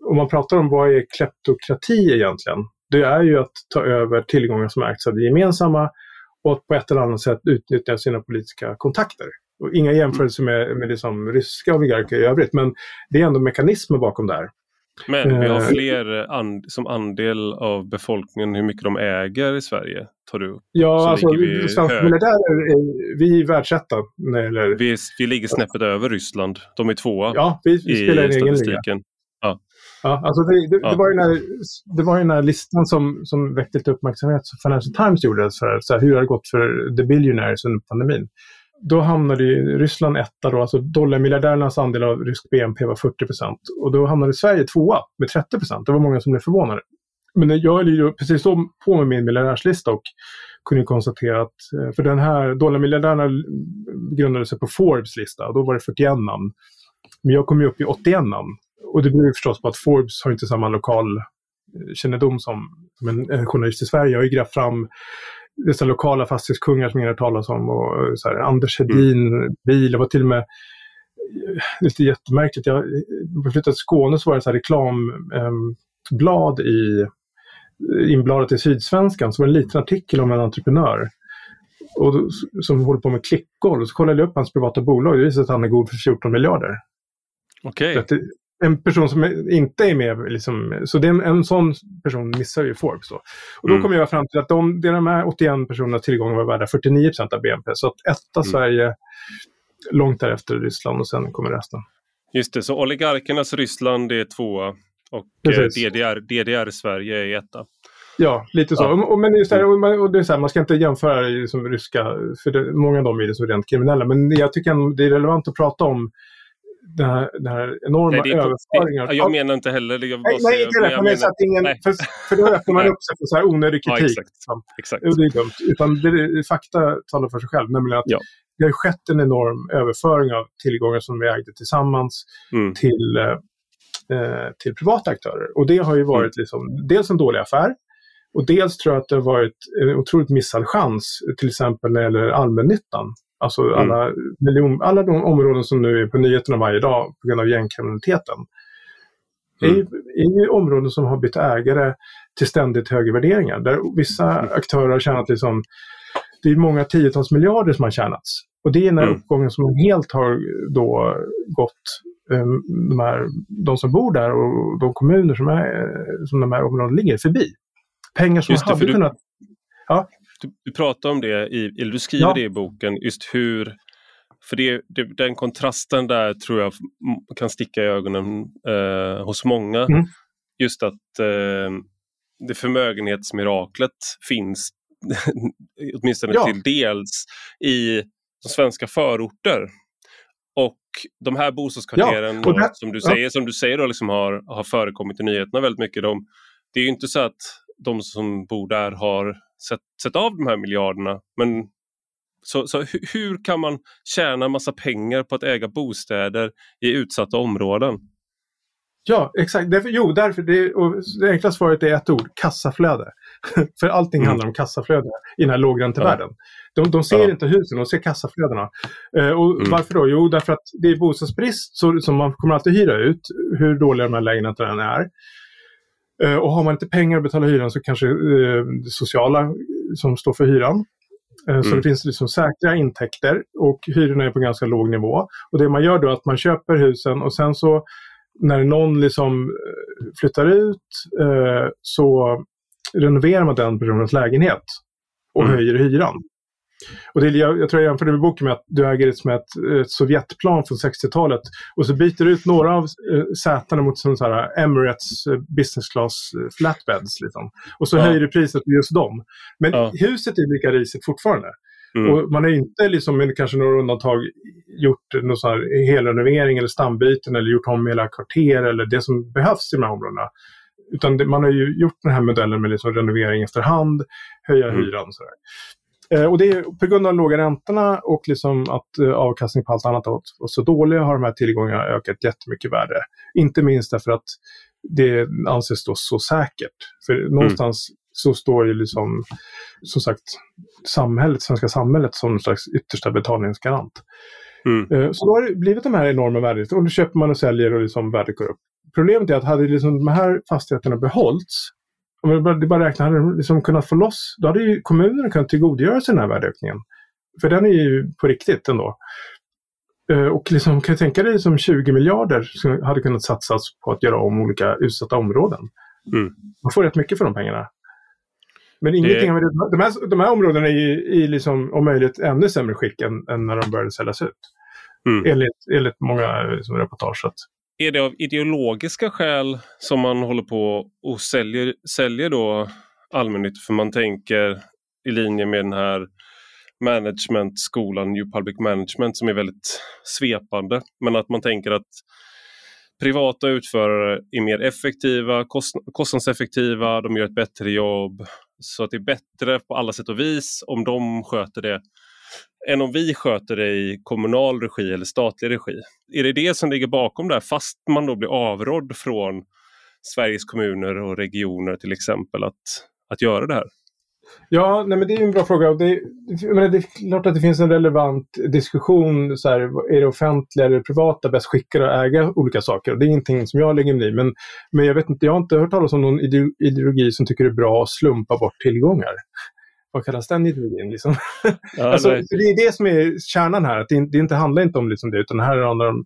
om man pratar om vad är kleptokrati egentligen? Det är ju att ta över tillgångar som ägs av det gemensamma och att på ett eller annat sätt utnyttja sina politiska kontakter. Och inga jämförelser med, med liksom ryska oligarker i övrigt, men det är ändå mekanismer bakom det här. Men vi har eh, fler and, som andel av befolkningen hur mycket de äger i Sverige. Tar du Ja, Så alltså vi svenska militärer, vi är världsetta. Vi, vi ligger snäppet över Ryssland. De är tvåa ja, vi, vi i egen liga. Ja. Alltså det, det, ja. det, var ju när, det var ju den här listan som, som väckte lite uppmärksamhet som Financial Times gjorde. För, så här, hur har det gått för the billionaires under pandemin? Då hamnade Ryssland etta då, alltså dollarmiljardärernas andel av rysk BNP var 40 procent. Och då hamnade Sverige tvåa med 30 procent. Det var många som blev förvånade. Men jag höll ju precis då på med min miljardärslista och kunde konstatera att, eh, för den här dollarmiljardärerna grundade sig på Forbes lista och då var det 41 namn. Men jag kom ju upp i 81 namn. Och det beror förstås på att Forbes har inte samma lokal eh, som, som en, journalist i Sverige. Jag har ju grävt fram dessa lokala fastighetskungar som ingen har talas om. Och eh, så här, Anders Hedin, mm. bil, det var till och med eh, lite jättemärkligt. Jag, jag flyttade till Skåne så var det så reklamblad ehm, i inbladet i Sydsvenskan så var det en liten artikel om en entreprenör och, som håller på med klickgolv. Så kollade jag upp hans privata bolag. Det visade att han är god för 14 miljarder. Okej. Okay en person som inte är med. Liksom, så det en, sån person missar ju Forbes. Då. Och då mm. kommer jag fram till att de, de här 81 personernas tillgångar var värda 49% av BNP. Så att etta mm. Sverige, långt därefter Ryssland och sen kommer resten. Just det, så oligarkernas Ryssland är tvåa och DDR, DDR Sverige är etta. Ja, lite så. Ja. Och, men just här, och det är så här, man ska inte jämföra det som ryska, för det, många av dem är så rent kriminella. Men jag tycker det är relevant att prata om den här, den här enorma nej, överföringen. Jag menar inte heller det. nej, nej, inte det. Men menar, att ingen, för, för då öppnar man upp sig för så här onödig kritik. Ja, exakt. exakt. Och det är dumt. Utan det, fakta talar för sig själv. Nämligen att ja. det har skett en enorm överföring av tillgångar som vi ägde tillsammans mm. till, eh, till privata aktörer. Och det har ju varit mm. liksom, dels en dålig affär. Och dels tror jag att det har varit en otroligt missad chans, till exempel när det gäller allmännyttan. Alltså mm. alla, miljon, alla de områden som nu är på nyheterna varje dag på grund av gängkriminaliteten. Mm. Är, är ju områden som har bytt ägare till ständigt högre värderingar. Där vissa mm. aktörer har tjänat liksom, det är många tiotals miljarder som har tjänats. Och det är den här mm. uppgången som helt har då gått um, de, här, de som bor där och de kommuner som, är, som de här områdena ligger förbi. Pengar som Just hade kunnat... Ja du, du pratar om det, i, eller du skriver ja. det i boken, just hur för det, det, den kontrasten där tror jag kan sticka i ögonen eh, hos många. Mm. Just att eh, det förmögenhetsmiraklet finns [LAUGHS] åtminstone ja. till dels i de svenska förorter. Och de här bostadskvarteren ja, som du säger, ja. som du säger då, liksom har, har förekommit i nyheterna väldigt mycket. De, det är ju inte så att de som bor där har sett, sett av de här miljarderna. Men så, så hur kan man tjäna massa pengar på att äga bostäder i utsatta områden? Ja, exakt. Därför, jo, därför det, och det enkla svaret är ett ord, kassaflöde. [LAUGHS] För allting mm. handlar om kassaflöde i den här lågräntevärlden. Ja. De, de ser ja. inte husen, de ser kassaflödena. Eh, och mm. Varför då? Jo, därför att det är bostadsbrist så, som man kommer alltid hyra ut, hur dåliga de här lägenheterna är. Eh, och har man inte pengar att betala hyran så kanske eh, det sociala som står för hyran. Eh, mm. Så det finns liksom säkra intäkter och hyrorna är på ganska låg nivå. Och det man gör då är att man köper husen och sen så när någon liksom flyttar ut så renoverar man den personens lägenhet och mm. höjer hyran. Och det, jag, jag tror jag jämförde med boken med att du äger det som ett, ett Sovjetplan från 60-talet och så byter du ut några av eh, sätena mot som så här Emirates eh, business class eh, flatbeds. Liksom. Och så ja. höjer du priset på just dem. Men ja. huset är lika risigt fortfarande. Mm. Och man har inte, liksom, med kanske några undantag, gjort någon sån här helrenovering eller stambyten eller gjort om hela kvarter eller det som behövs i de här områdena. Utan det, man har ju gjort den här modellen med liksom renovering efterhand, höja mm. hyran och sådär. Eh, och det är på grund av de låga räntorna och liksom att eh, avkastning på allt annat var så dåliga har de här tillgångarna ökat jättemycket värde. Inte minst därför att det anses då så säkert. För mm. någonstans så står ju liksom, som sagt, samhället, svenska samhället som en slags yttersta betalningsgarant. Mm. Eh, så då har det blivit de här enorma värdena. Och då köper man och säljer och liksom värdet går upp. Problemet är att hade liksom de här fastigheterna behållits, om det bara, bara räknar, hade de liksom kunnat få loss, då hade ju kommunerna kunnat tillgodogöra sig den här värdeökningen. För den är ju på riktigt ändå. Eh, och liksom, kan jag tänka dig som 20 miljarder som hade kunnat satsas på att göra om olika utsatta områden. Mm. Man får rätt mycket för de pengarna. Men ingenting det... de här, de här områdena är ju i liksom, om möjligt ännu sämre skick än, än när de började säljas ut. Mm. Enligt, enligt många liksom, reportage. Är det av ideologiska skäl som man håller på och säljer, säljer då allmännytt? För man tänker i linje med den här managementskolan, New Public Management, som är väldigt svepande. Men att man tänker att privata utförare är mer effektiva, kostnadseffektiva, de gör ett bättre jobb. Så att det är bättre på alla sätt och vis om de sköter det än om vi sköter det i kommunal regi eller statlig regi. Är det det som ligger bakom det här fast man då blir avrådd från Sveriges kommuner och regioner till exempel att, att göra det här? Ja, nej, men det är en bra fråga. Det, menar, det är klart att det finns en relevant diskussion. Så här, är det offentliga eller privata bäst skickade att äga olika saker? det är ingenting som jag lägger mig i. Men, men jag, vet inte, jag har inte hört talas om någon ideologi som tycker det är bra att slumpa bort tillgångar. Vad kallas den ideologin? Liksom? Ja, [LAUGHS] alltså, det är det som är kärnan här. Att det, det inte handlar inte om liksom det, utan det här handlar om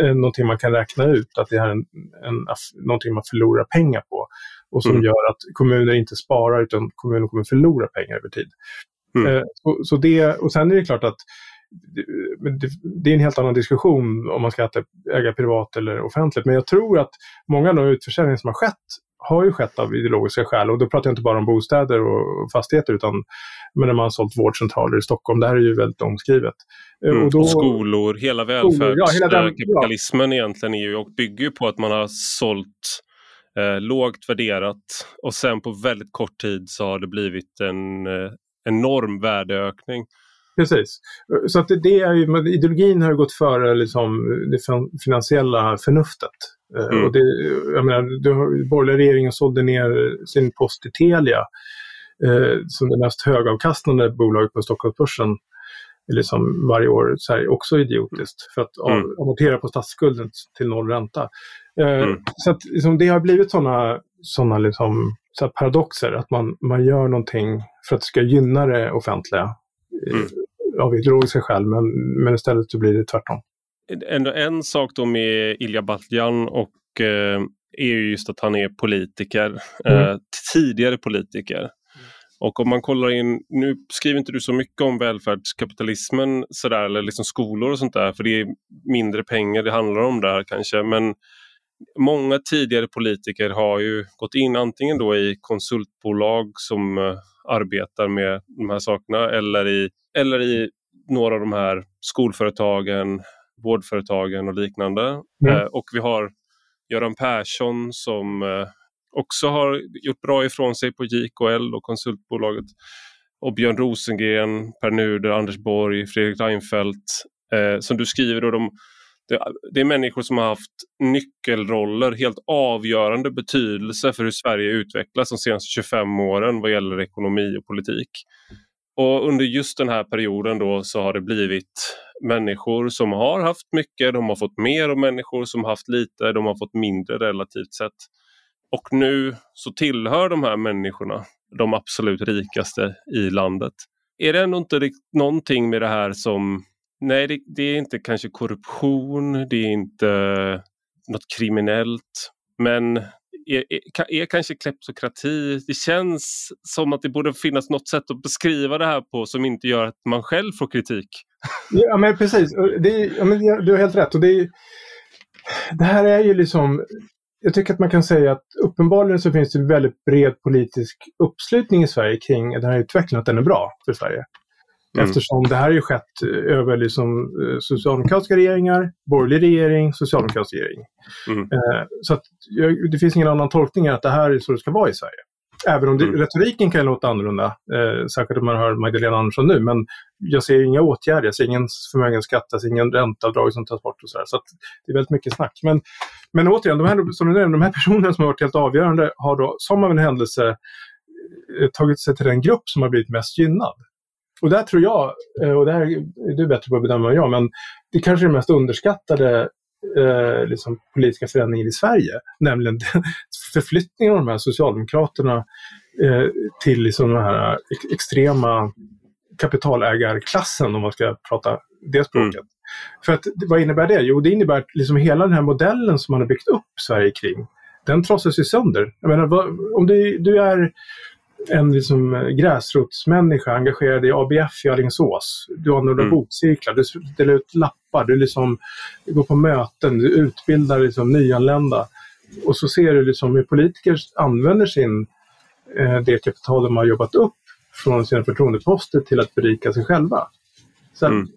eh, någonting man kan räkna ut. Att det här är en, en, någonting man förlorar pengar på och som mm. gör att kommuner inte sparar utan kommuner kommer förlora pengar över tid. Mm. Eh, så, så, det, och sen är det klart att det, det, är en helt annan diskussion om man ska äga privat eller offentligt. Men jag tror att många av de utförsäljningar som har skett har ju skett av ideologiska skäl. Och då pratar jag inte bara om bostäder och fastigheter utan men när man har sålt vårdcentraler i Stockholm. Det här är ju väldigt omskrivet. Eh, mm, och, då, och skolor, hela välfärdskapitalismen ja, egentligen är ju, och bygger ju på att man har sålt eh, lågt värderat och sen på väldigt kort tid så har det blivit en eh, enorm värdeökning. Precis. Så att det, det är ju, ideologin har gått före liksom, det finansiella förnuftet. Eh, mm. Och det, jag menar, det, borgerliga regeringen sålde ner sin post i Telia eh, som det mest högavkastande bolaget på Stockholmsbörsen liksom varje år. Så här, också idiotiskt för att mm. amortera på statsskulden till noll ränta. Eh, mm. Så att, liksom, det har blivit sådana såna liksom, så paradoxer, att man, man gör någonting för att det ska gynna det offentliga eh, mm. av ideologiska skäl, men, men istället så blir det tvärtom. Ändå en sak då med Ilja Batljan och eh, är ju just att han är politiker, mm. eh, tidigare politiker. Och om man kollar in, nu skriver inte du så mycket om välfärdskapitalismen sådär, eller liksom skolor och sånt där, för det är mindre pengar det handlar om där kanske, men många tidigare politiker har ju gått in antingen då i konsultbolag som uh, arbetar med de här sakerna eller i, eller i några av de här skolföretagen, vårdföretagen och liknande. Mm. Uh, och vi har Göran Persson som uh, också har gjort bra ifrån sig på JKL och konsultbolaget. Och Björn Rosengren, Per Nuder, Anders Borg, Fredrik Reinfeldt. Eh, som du skriver, då, de, det, det, är människor som har haft nyckelroller, helt avgörande betydelse för hur Sverige utvecklas de senaste 25 åren vad gäller ekonomi och politik. Och under just den här perioden då så har det blivit människor som har haft mycket, de har fått mer och människor som har haft lite, de har fått mindre relativt sett. Och nu så tillhör de här människorna de absolut rikaste i landet. Är det ändå inte någonting med det här som, nej det, det är inte kanske korruption, det är inte något kriminellt, men är, är, är kanske kleptokrati. Det känns som att det borde finnas något sätt att beskriva det här på som inte gör att man själv får kritik. Ja, men precis. Det är, ja, men du har helt rätt. Och det, är, det här är ju liksom jag tycker att man kan säga att uppenbarligen så finns det väldigt bred politisk uppslutning i Sverige kring den här utvecklingen, att den är bra för Sverige. Mm. Eftersom det här har ju skett över liksom, eh, socialdemokratiska regeringar, borgerlig regering, socialdemokratisk regering. Mm. Eh, så att, det finns ingen annan tolkning än att det här är så det ska vara i Sverige. Även om det, mm. retoriken kan låta annorlunda, eh, särskilt om man hör Magdalena Andersson nu. Men jag ser inga åtgärder, jag ser ingen förmögenhetsskatt, jag ser ingen ränteavdrag som tas bort och så, så det är väldigt mycket snack. Men, men återigen, de här, som du nämnde, de här personerna som har varit helt avgörande har då, som av en händelse, eh, tagit sig till den grupp som har blivit mest gynnad. Och där tror jag, eh, och det här är du bättre på att bedöma än jag, men det kanske är det mest underskattade eh, liksom politiska förändringen i Sverige. Nämligen [LAUGHS] förflyttningen av de här Socialdemokraterna eh, till liksom den här extrema kapitalägarklassen om man ska prata det språket. Mm. För att, vad innebär det? Jo, det innebär att liksom hela den här modellen som man har byggt upp Sverige kring, den trasas ju sönder. Jag menar, vad, om du, du är en liksom gräsrotsmänniska engagerad i ABF i Alingsås. Du har några mm. bokcirklar, du delar ut lappar, du liksom går på möten, du utbildar liksom nyanlända. Och så ser du liksom hur politiker använder sin, eh, det kapital de har jobbat upp från sina förtroendeposter till att berika sig själva. Så mm.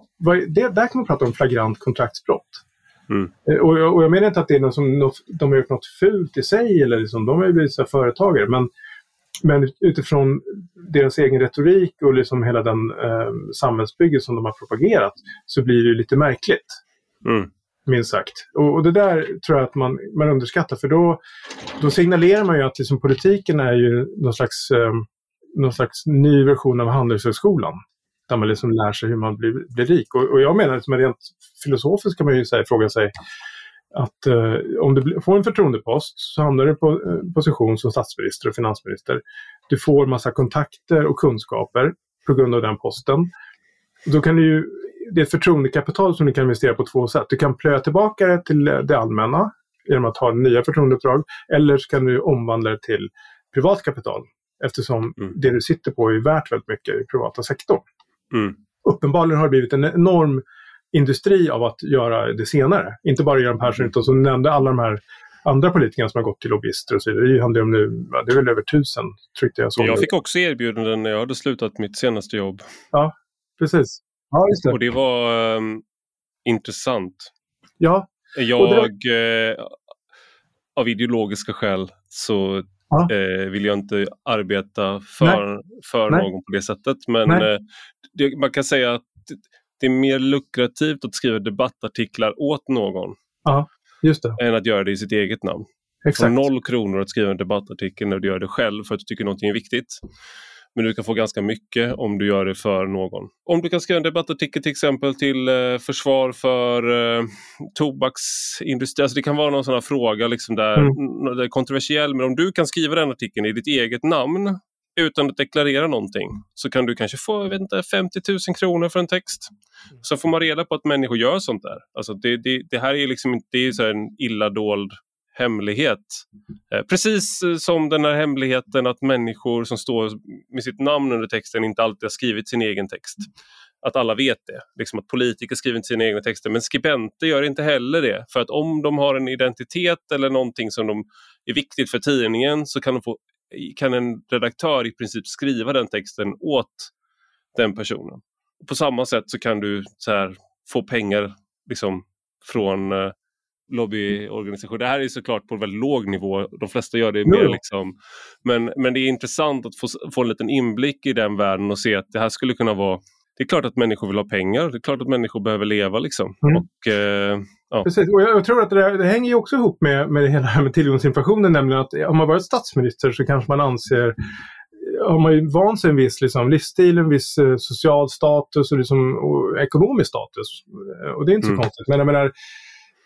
det, där kan man prata om flagrant kontraktsbrott. Mm. Eh, och, jag, och, jag menar inte att det är någon som de har gjort något fult i sig eller liksom, de är ju företagare. Men men utifrån deras egen retorik och liksom hela den eh, samhällsbygge som de har propagerat så blir det lite märkligt. Mm. Minst sagt. Och, och, det där tror jag att man, man underskattar för då, då signalerar man ju att liksom politiken är ju någon slags, eh, någon slags ny version av Handelshögskolan. Där man liksom lär sig hur man blir, blir rik. Och, och jag menar att rent filosofiskt kan man ju säga, fråga sig att eh, om du får en förtroendepost så hamnar du på eh, position som statsminister och finansminister. Du får massa kontakter och kunskaper på grund av den posten. Då kan du ju, det är ett förtroendekapital som du kan investera på två sätt. Du kan plöja tillbaka det till det allmänna genom att ha nya förtroendeuppdrag eller så kan du omvandla det till privat kapital eftersom mm. det du sitter på är värt väldigt mycket i privata sektorn. Mm. Uppenbarligen har det blivit en enorm industri av att göra det senare. Inte bara Göran Persson utan som nämnde alla de här andra politikerna som har gått till lobbyister och så vidare. Det handlar om nu, det är väl över tusen tryckte jag. Jag fick också erbjudanden när jag hade slutat mitt senaste jobb. Ja, precis. Ja, just det. Och det var um, intressant. Ja. Jag, det... eh, av ideologiska skäl så ja. eh, vill jag inte arbeta för, för någon på det sättet. Men eh, det, man kan säga att det är mer lukrativt att skriva debattartiklar åt någon ja, just det. än att göra det i sitt eget namn. Exakt. För noll kronor att skriva en debattartikel när du gör det själv för att du tycker någonting är viktigt. Men du kan få ganska mycket om du gör det för någon. Om du kan skriva en debattartikel till exempel till eh, försvar för eh, tobaksindustri. Alltså det kan vara någon sån här fråga liksom där, mm. där är kontroversiell. Men om du kan skriva den artikeln i ditt eget namn utan att deklarera någonting så kan du kanske få inte, 50 000 kronor för en text. Så får man reda på att människor gör sånt där. Alltså det, det, det här är liksom det är så en illa dold hemlighet. Eh, precis som den här hemligheten att människor som står med sitt namn under texten inte alltid har skrivit sin egen text. Att alla vet det. Liksom att politiker skriver inte sina egna texter men skribenter gör inte heller det. För att om de har en identitet eller någonting som de är viktigt för tidningen så kan de få kan en redaktör i princip skriva den texten åt den personen. På samma sätt så kan du så här, få pengar liksom, från eh, lobbyorganisationer. Det här är såklart på en väldigt låg nivå. De flesta gör det mer liksom. Men, men det är intressant att få, få en liten inblick i den världen och se att det här skulle kunna vara det är klart att människor vill ha pengar. Det är klart att människor behöver leva. Liksom. Mm. Och, eh, ja. Precis, och jag, jag, tror att det, där, det hänger också ihop med, med det hela med tillgångsinflationen. Nämligen att om man varit statsminister så kanske man anser har man ju vant sig en viss liksom, livsstil, en viss eh, social status och, liksom, och ekonomisk status. Och det är inte så mm. konstigt. Men jag menar,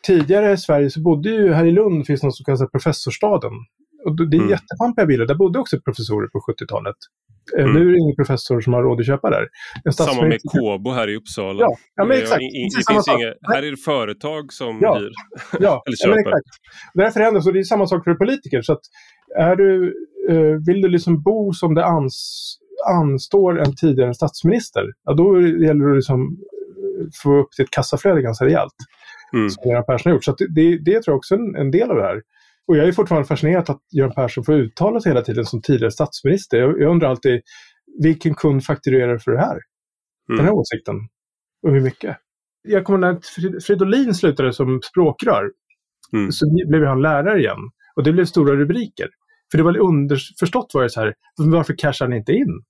tidigare i Sverige så bodde ju, här i Lund finns något som kallas professorstaden. Och det är mm. jättepampiga bilder. Där bodde också professorer på 70-talet. Mm. Nu är det ingen professor som har råd att köpa där. Samma med Kobo här i Uppsala. Ja, ja men exakt. I, det finns inga, här är det företag som ja. hyr ja, [LAUGHS] eller köper. Ja, exakt. Därför händer så det är samma sak för politiker. Så att är du, eh, vill du liksom bo som det ans, anstår en tidigare statsminister, ja, då gäller det liksom eh, få upp ditt kassaflöde ganska rejält. Mm. Som Göran Persson har gjort. Så det, det tror jag också är en, en del av det här. Och jag är fortfarande fascinerad att Göran Persson får uttala sig hela tiden som tidigare statsminister. Jag, jag undrar alltid, vilken kund fakturerar för det här? Mm. Den här åsikten. Och hur mycket? Jag kommer när Fridolin slutade som språkrör mm. så blev han lärare igen. Och det blev stora rubriker. För det var underförstått var det så här, varför cashar han inte in?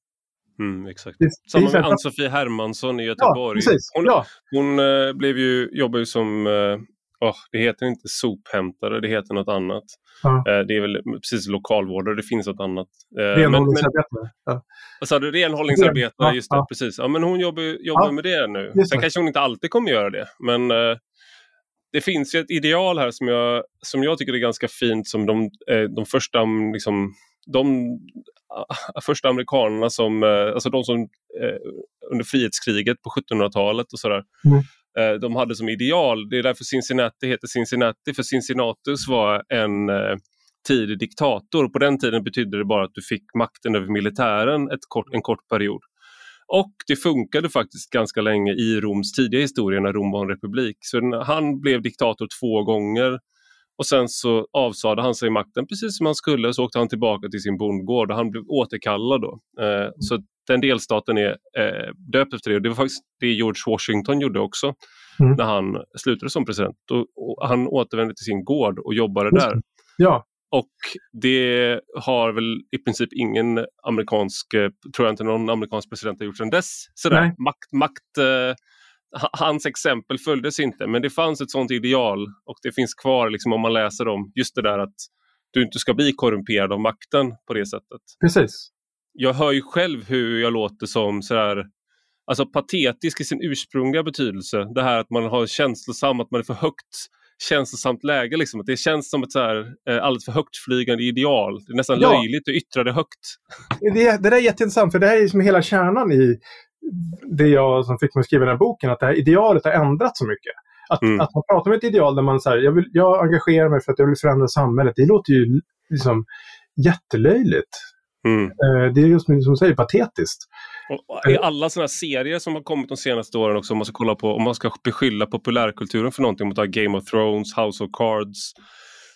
Mm, exakt. Det, Samma med Ann-Sofie Hermansson i Göteborg. Ja, hon, ja. hon äh, blev ju, jobbar ju som äh, oh, det heter inte sophämtare, det heter något annat. Ja. Eh, det är väl precis lokalvårdare, det finns något annat. Eh, renhållningsarbetare. Ja. Vad sa du? Renhållningsarbetare, ja, just det, ja. precis. Ja, men hon jobbar, jobbar med det nu. Sen kanske hon inte alltid kommer göra det, men eh, det finns ju ett ideal här som jag, som jag tycker är ganska fint som de, de första liksom, de första amerikanerna som, alltså de som under frihetskriget på 1700-talet och sådär, mm. Eh, de hade som ideal. Det är därför Cincinnati heter Cincinnati, för Cincinnatus var en eh, tidig diktator. På den tiden betydde det bara att du fick makten över militären ett kort, en kort period. Och det funkade faktiskt ganska länge i Roms tidiga historia när Rom var en republik. Så han blev diktator två gånger och sen så avsade han sig makten precis som han skulle så åkte han tillbaka till sin bondgård och han blev återkallad då. Eh, så den delstaten är eh, döpt efter det. Och det var faktiskt det George Washington gjorde också mm. när han slutade som president. Och, och han återvände till sin gård och jobbade där. Ja. Och det har väl i princip ingen amerikansk, eh, tror jag inte någon amerikansk president har gjort sedan dess. Sådär, Nej. makt, makt eh, hans exempel följdes inte men det fanns ett sånt ideal och det finns kvar liksom, om man läser om just det där att du inte ska bli korrumperad av makten på det sättet. Precis jag hör ju själv hur jag låter som sådär alltså patetisk i sin ursprungliga betydelse. Det här att man har känslosam, att man är för högt känslosamt läge. Liksom. Att det känns som ett så här, eh, alldeles för högt flygande ideal. Det är nästan ja. löjligt att yttra det högt. Det, det där är jätteintressant för det här är liksom hela kärnan i det jag som fick mig att skriva den här boken. Att det här idealet har ändrats så mycket. Att, att man pratar om ett ideal där man säger jag, jag engagerar mig för att jag vill förändra samhället. Det låter ju liksom jättelöjligt. Mm. Eh, det är just som du säger, patetiskt. I alla sådana serier som har kommit de senaste åren också, om man ska kolla på, om man ska beskylla populärkulturen för någonting, mot Game of Thrones, House of Cards,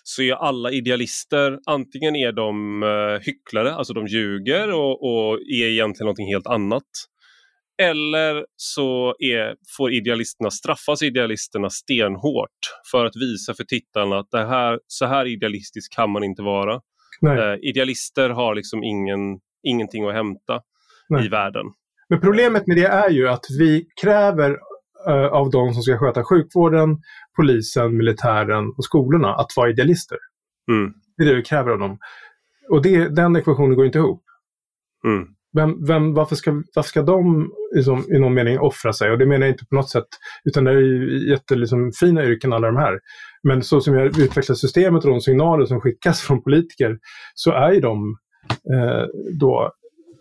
så är alla idealister, antingen är de uh, hycklare, alltså de ljuger och, och är egentligen någonting helt annat. Eller så är, får idealisterna straffas idealisterna stenhårt för att visa för tittarna att det här, så här idealistisk kan man inte vara. Eh, idealister har liksom ingen, ingenting att hämta Nej. i världen. Men problemet med det är ju att vi kräver uh, av de som ska sköta sjukvården, polisen, militären och skolorna att vara idealister. Mm. Det är det vi kräver av dem. Och det, den ekvationen går inte ihop. Mm. Vem, vem, varför, ska, varför ska de liksom, i någon mening offra sig? Och det menar jag inte på något sätt, utan det är ju jättefina liksom, yrken alla de här. Men så som jag utvecklar systemet och de signaler som skickas från politiker så är ju de eh, då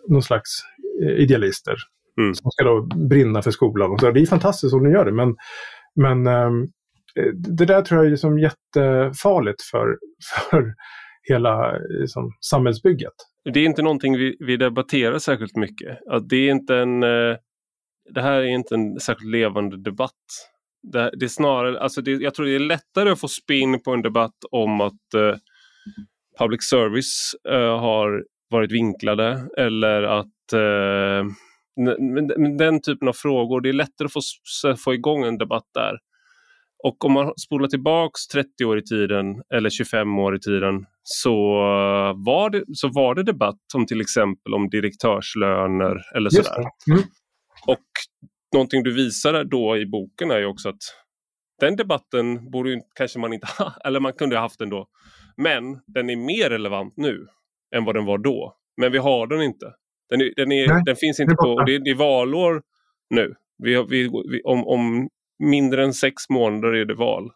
någon slags eh, idealister mm. som ska då brinna för skolan. Och så. Det är fantastiskt om de gör det, men, men ehm, eh, det där tror jag är liksom jättefarligt för, för hela liksom, samhällsbygget. Det är inte någonting vi, vi debatterar särskilt mycket. Att det, är inte en, eh, det här är inte en särskilt levande debatt. Det, det är snarare, alltså det, jag tror det är lättare att få spin på en debatt om att eh, public service eh, har varit vinklade eller att eh, den typen av frågor, det är lättare att få, få igång en debatt där. Och om man spolar tillbaks 30 år i tiden eller 25 år i tiden så var det, så var det debatt om till exempel om direktörslöner eller sådär. Mm. Och någonting du visar då i boken är ju också att den debatten borde kanske man inte ha, [LAUGHS] eller man kunde ha haft den då. Men den är mer relevant nu än vad den var då. Men vi har den inte. Den, är, den, är, den finns inte på, det, det är valår nu. Vi, vi, om, om mindre än sex månader är det val.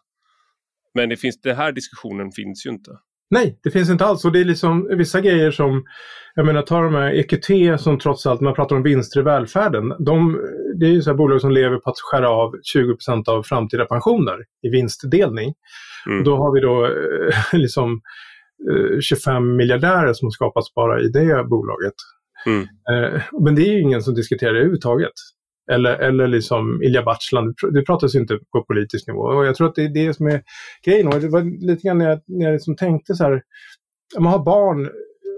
Men det finns, den här diskussionen finns ju inte. Nej, det finns inte alls. Och det är liksom vissa grejer som, jag menar ta de här EQT som trots allt, man pratar om vinster i välfärden. De, det är ju så bolag som lever på att skära av 20% av framtida pensioner i vinstdelning. Mm. Och då har vi då eh, [LAUGHS] liksom eh, 25 miljardärer som har skapats bara i det bolaget. Mm. Eh, men det är ju ingen som diskuterar det överhuvudtaget. Eller, eller liksom Ilja Batslan, det pratas inte på politisk nivå. Och jag tror att det är det som är grejen. Och det var lite grann när jag, när jag liksom tänkte så här, om man har barn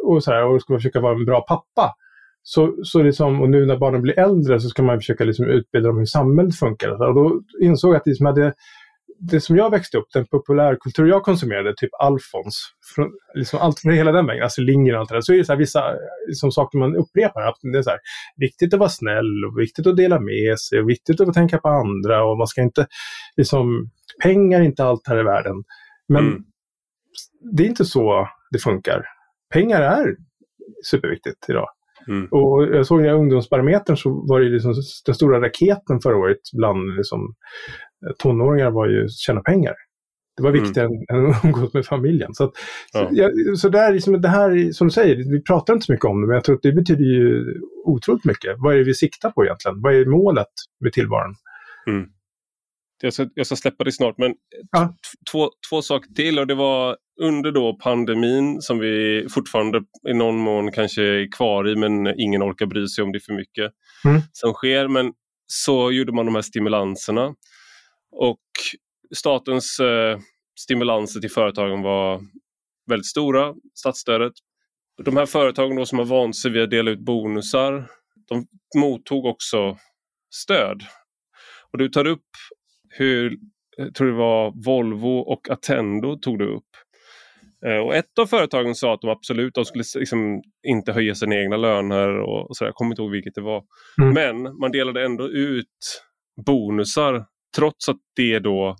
och, så här, och ska försöka vara en bra pappa, så, så liksom, och nu när barnen blir äldre så ska man försöka liksom utbilda dem hur samhället funkar. Och då insåg jag att liksom hade det som jag växte upp, den populärkultur jag konsumerade, typ Alfons, från, liksom allt från hela den vägen, alltså Lindgren och allt det där, så är det så vissa liksom, saker man upprepar. Det är så här, viktigt att vara snäll och viktigt att dela med sig och viktigt att tänka på andra och man ska inte, liksom, pengar är inte allt här i världen. Men mm. det är inte så det funkar. Pengar är superviktigt idag. Mm. Och jag såg i ungdomsbarometern så var det liksom den stora raketen förra året bland liksom, tonåringar var ju att tjäna pengar. Det var viktigare mm. än att umgås med familjen. Så, att, ja. så, jag, så där, liksom, det här, som du säger, vi pratar inte så mycket om det, men jag tror att det betyder ju otroligt mycket. Vad är det vi siktar på egentligen? Vad är målet med tillvaron? Mm. Jag ska, jag ska släppa det snart, men ja. två, två saker till. Och det var under då pandemin som vi fortfarande i någon mån kanske är kvar i, men ingen orkar bry sig om det för mycket mm. som sker. Men så gjorde man de här stimulanserna. Och statens eh, stimulanser till företagen var väldigt stora, statsstödet. De här företagen då som har vant sig vid att dela ut bonusar, de mottog också stöd. Och du tar upp hur, jag tror det var Volvo och Attendo tog du upp. Eh, och ett av företagen sa att de absolut de skulle liksom inte höja sina egna löner och, och så Jag kommer inte ihåg vilket det var. Mm. Men man delade ändå ut bonusar trots att det då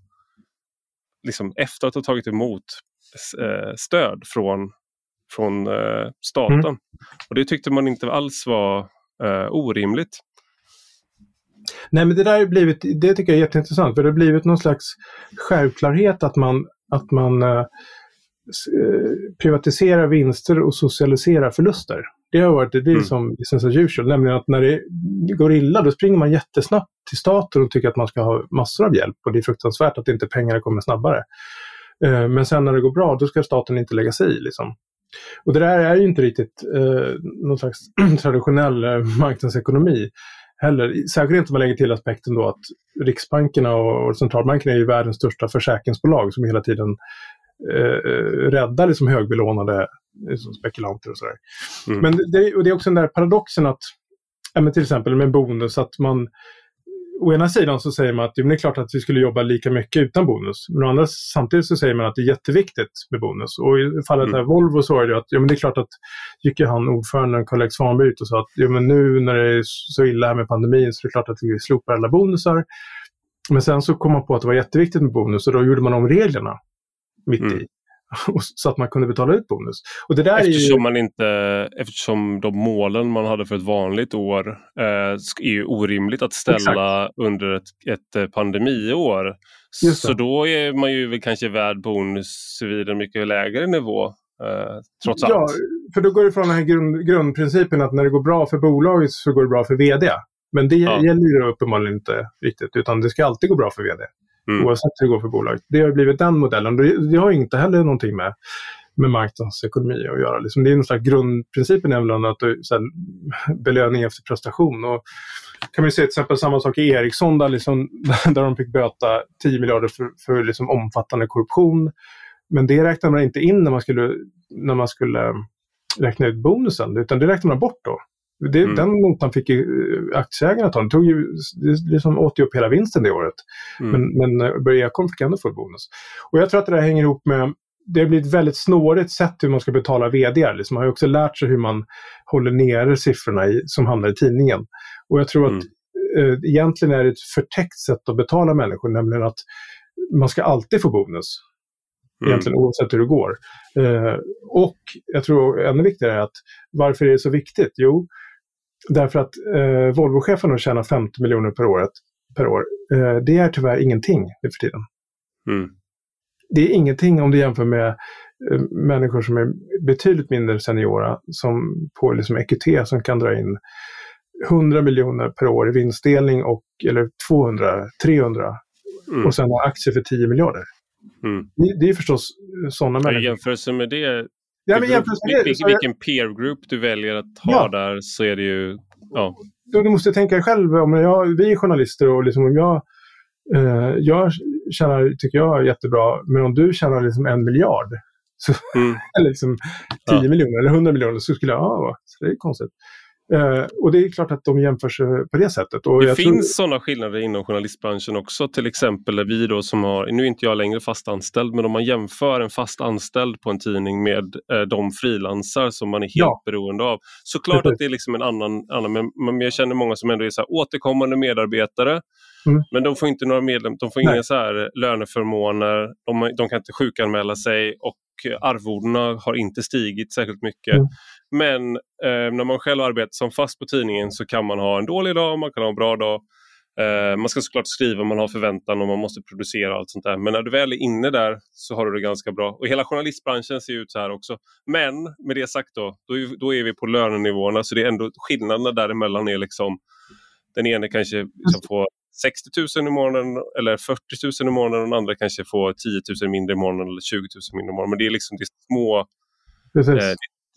liksom efter att ha tagit emot eh, stöd från, från eh, staten. Mm. Och det tyckte man inte alls var eh, orimligt. Nej men det där har blivit, det tycker jag är jätteintressant för det har blivit någon slags självklarhet att man, att man eh, privatiserar vinster och socialiserar förluster. Det har varit det är mm. som business as usual, nämligen att när det går illa då springer man jättesnabbt till staten och tycker att man ska ha massor av hjälp och det är fruktansvärt att inte pengarna kommer snabbare. Eh, men sen när det går bra, då ska staten inte lägga sig i. Liksom. Och det där är ju inte riktigt eh, någon slags [CLEARS THROAT] traditionell eh, marknadsekonomi heller. Särskilt inte om man lägger till aspekten då att riksbankerna och centralbankerna är ju världens största försäkringsbolag som hela tiden eh, räddar liksom högbelånade liksom spekulanter och sådär. Mm. Men det, och det är också den där paradoxen att, ja, till exempel med bonus, att man å ena sidan så säger man att det är klart att vi skulle jobba lika mycket utan bonus. Men å andra samtidigt så säger man att det är jätteviktigt med bonus. Och i fallet mm. Volvo så är det att ja, men det är klart att gick ju han ordföranden Karl-Erik Svanberg ut och sa att ja, men nu när det är så illa här med pandemin så är det klart att vi slopar alla bonusar. Men sen så kom man på att det var jätteviktigt med bonus och då gjorde man om reglerna mitt mm. i. [LAUGHS] så att man kunde betala ut bonus. Och det där eftersom, ju... man inte, eftersom de målen man hade för ett vanligt år eh, är ju orimligt att ställa Exakt. under ett, ett eh, pandemiår. Så då är man ju väl kanske värd bonus vid en mycket lägre nivå. Eh, trots ja, allt. för då går det från den här grund, grundprincipen att när det går bra för bolaget så går det bra för VD. Men det ja. gäller ju uppenbarligen inte riktigt, utan det ska alltid gå bra för VD. Mm. Oavsett hur det går för bolaget. Det har blivit den modellen. Det, har inte heller någonting med, med marknadsekonomi att göra. Liksom det är någon slags grundprincipen är väl att så här, belöning efter prestation. Och kan man se till exempel samma sak i Ericsson där, liksom, [LAUGHS] där de fick böta 10 miljarder för, för liksom omfattande korruption. Men det räknade man inte in när man skulle, när man skulle eh, räkna ut bonusen, utan det räknade man bort då. Det, mm. Den notan fick ju eh, aktieägarna ta. De tog ju, det liksom åt ju upp hela vinsten det året. Mm. Men, men eh, Börje Ekholm fick ändå full bonus. Och jag tror att det där hänger ihop med det har blivit ett väldigt snårigt sätt hur man ska betala vd. Liksom. Man har ju också lärt sig hur man håller nere siffrorna i, som hamnar i tidningen. Och jag tror mm. att eh, egentligen är det ett förtäckt sätt att betala människor, nämligen att man ska alltid få bonus. Mm. Egentligen oavsett hur det går. Eh, och jag tror ännu viktigare är att varför är det så viktigt? Jo, Därför att eh, Volvo-chefen tjänar 50 miljoner per, året, per år. Eh, det är tyvärr ingenting nu för tiden. Mm. Det är ingenting om du jämför med eh, människor som är betydligt mindre seniora som på liksom EQT som kan dra in 100 miljoner per år i vinstdelning och, eller 200, 300 mm. och sen ha aktier för 10 miljarder. Mm. Det, det, är förstås sådana människor. I jämförelse med det, ja, men med det vilken peer group du väljer att ha ja. där så är det ju... Ja. Du måste tänka själv, om jag, vi är journalister och liksom om jag eh, jag tjänar, tycker jag, jättebra, men om du tjänar liksom en miljard, så, mm. [LAUGHS] eller liksom 10 ja. miljoner eller 100 miljoner, så skulle jag, ja, det är konstigt. Eh, och det är klart att de jämför sig på det sättet. Och det finns tror... sådana skillnader inom journalistbranschen också. Till exempel vi då som har, nu är inte jag längre fast anställd, men om man jämför en fast anställd på en tidning med eh, de frilansar som man är helt ja. beroende av. Såklart att det är liksom en annan, annan men, men jag känner många som ändå är så här, återkommande medarbetare. Mm. Men de får inte några medlem, de får inga så här löneförmåner, de, de kan inte sjukanmäla sig och arvodena har inte stigit särskilt mycket. Mm. Men eh, när man själv arbetar som fast på tidningen så kan man ha en dålig dag, man kan ha en bra dag. Eh, man ska såklart skriva, man har förväntan och man måste producera allt sånt där. Men när du väl är inne där så har du det ganska bra. Och hela journalistbranschen ser ut så här också. Men med det sagt då, då är, då är vi på lönenivåerna så det är ändå skillnaderna däremellan är liksom den ene kanske liksom får 60 000 i månaden eller 40 000 i månaden och den andra kanske får 10 000 mindre i månaden eller 20 000 mindre i månaden. Men det är liksom det små... Eh,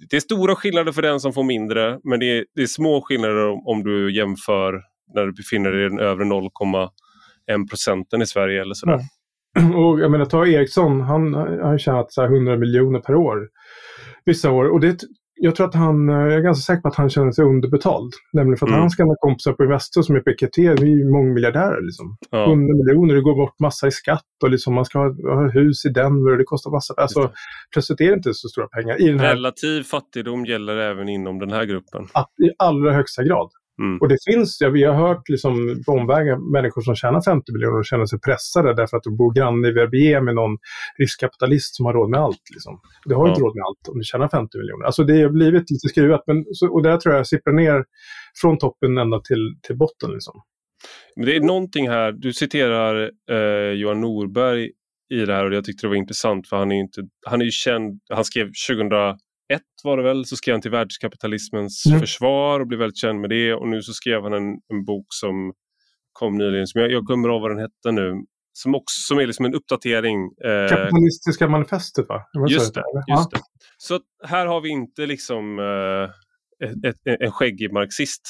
det är stora skillnader för den som får mindre men det är, det är små skillnader om, om, du jämför när du befinner dig i den övre 0,1 procenten i Sverige eller sådär. Mm. [CLEARS THROAT] Och jag menar, ta Ericsson, han har tjänat så 100 miljoner per år vissa år. Och det jag tror att han, eh, jag är ganska säker på att han känner sig underbetald. Nämligen för att mm. hans gamla kompisar på Investor som är PKT, vi är mångmiljardärer. Liksom. Ja. 100 miljoner, det går bort massa i skatt och liksom man ska ha, ha hus i Denver och det kostar massa. Alltså, plötsligt är det inte så stora pengar. I den här... Relativ fattigdom gäller även inom den här gruppen. Att, I allra högsta grad. Mm. Och det finns, ja, vi har hört liksom på omvägar människor som tjänar 50 miljoner och känner sig pressade därför att de bor granne i Verbier med någon riskkapitalist som har råd med allt. Liksom. Det har ja. inte råd med allt om du tjänar 50 miljoner. Alltså det har blivit lite skruvat men, och där tror jag sipprar ner från toppen ända till, till botten. Liksom. Men det är någonting här, du citerar eh, Johan Norberg i det här och jag tyckte det var intressant för han är, inte, han är ju känd, han skrev 2000 ett var det väl, så skrev han till världskapitalismens mm. försvar och blev väldigt känd med det. Och nu så skrev han en, en bok som kom nyligen, som jag, jag glömmer av vad den hette nu, som, också, som är liksom en uppdatering. Eh, Kapitalistiska manifestet va? Just det. Just det. Så här har vi inte liksom eh, ett, ett, en skäggig marxist.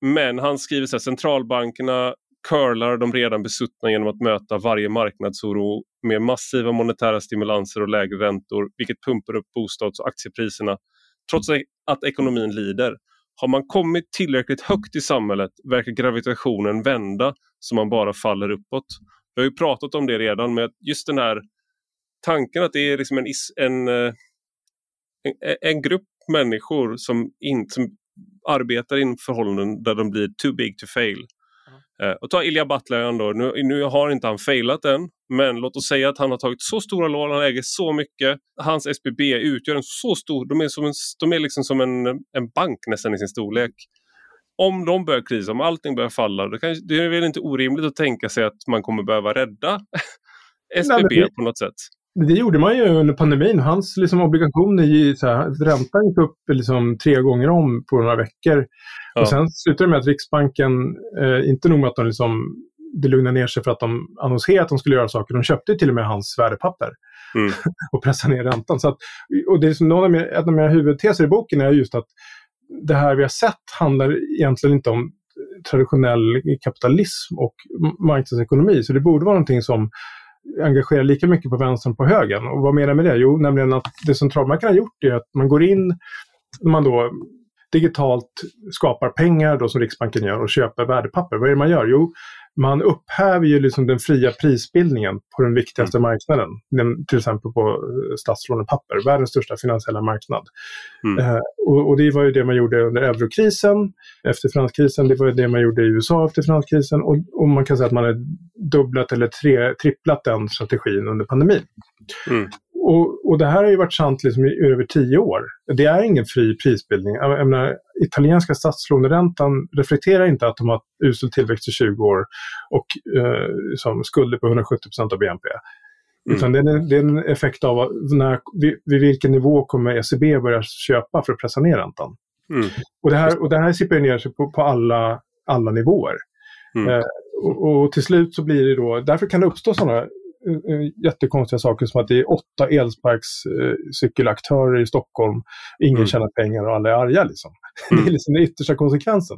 Men han skriver så här, centralbankerna curlar de redan besuttna genom att möta varje marknadsoro med massiva monetära stimulanser och lägre räntor, vilket pumpar upp bostads och aktiepriserna. Trots e- att ekonomin lider. Har man kommit tillräckligt högt i samhället verkar gravitationen vända så man bara faller uppåt. Vi har ju pratat om det redan, men just den här tanken att det är liksom en, en, eh, en, en grupp människor som, in, som arbetar i förhållanden där de blir too big to fail. Eh, och ta Ilja Batljan då, nu, nu har inte han failat än, men låt oss säga att han har tagit så stora lån, han äger så mycket. Hans SBB utgör en så stor, de är, som en, de är liksom som en, en bank nästan i sin storlek. Om de börjar krisa, om allting börjar falla, då kan, det är väl inte orimligt att tänka sig att man kommer behöva rädda [LAUGHS] SBB Nej, på något sätt. Det gjorde man ju under pandemin. Hans liksom, obligationer, så här, räntan gick upp liksom, tre gånger om på några veckor. Ja. Och sen slutade det med att Riksbanken, eh, inte nog med att de liksom, det lugnade ner sig för att de annonserade att de skulle göra saker, de köpte till och med hans värdepapper mm. [LAUGHS] och pressade ner räntan. Så att, och det är som någon av mina, en av mina huvudteser i boken är just att det här vi har sett handlar egentligen inte om traditionell kapitalism och marknadsekonomi. Så det borde vara någonting som engagerar lika mycket på vänstern på högen. Och vad menar jag med det? Jo, nämligen att det centralbanken har gjort är att man går in, man då digitalt skapar pengar då som Riksbanken gör och köper värdepapper. Vad är det man gör? Jo, man upphäver ju liksom den fria prisbildningen på den viktigaste mm. marknaden, den, till exempel på eh, statslånepapper, världens största finansiella marknad. Mm. Eh, och, och, det var ju det man gjorde under eurokrisen, efter finanskrisen, det var ju det man gjorde i USA efter finanskrisen och, och man kan säga att man har dubblat eller tre, tripplat den strategin under pandemin. Mm. Och, och, det här har ju varit sant liksom i över tio år. Det är ingen fri prisbildning. Jag menar, italienska statslåneräntan reflekterar inte att de har usel tillväxt i 20 år och eh, som skulder på 170% av BNP. Mm. Utan det är, en, det är, en, effekt av när, vid, vid vilken nivå kommer ECB börja köpa för att pressa ner räntan. Mm. Och, det här, och det här sipprar ner sig på, på alla, alla nivåer. Mm. Eh, och, och, till slut så blir det då, därför kan det uppstå sådana jättekonstiga saker som att det är åtta elsparkcykelaktörer eh, i Stockholm. Ingen mm. tjänar pengar och alla är arga. Liksom. Mm. [LAUGHS] Det är liksom den yttersta konsekvensen.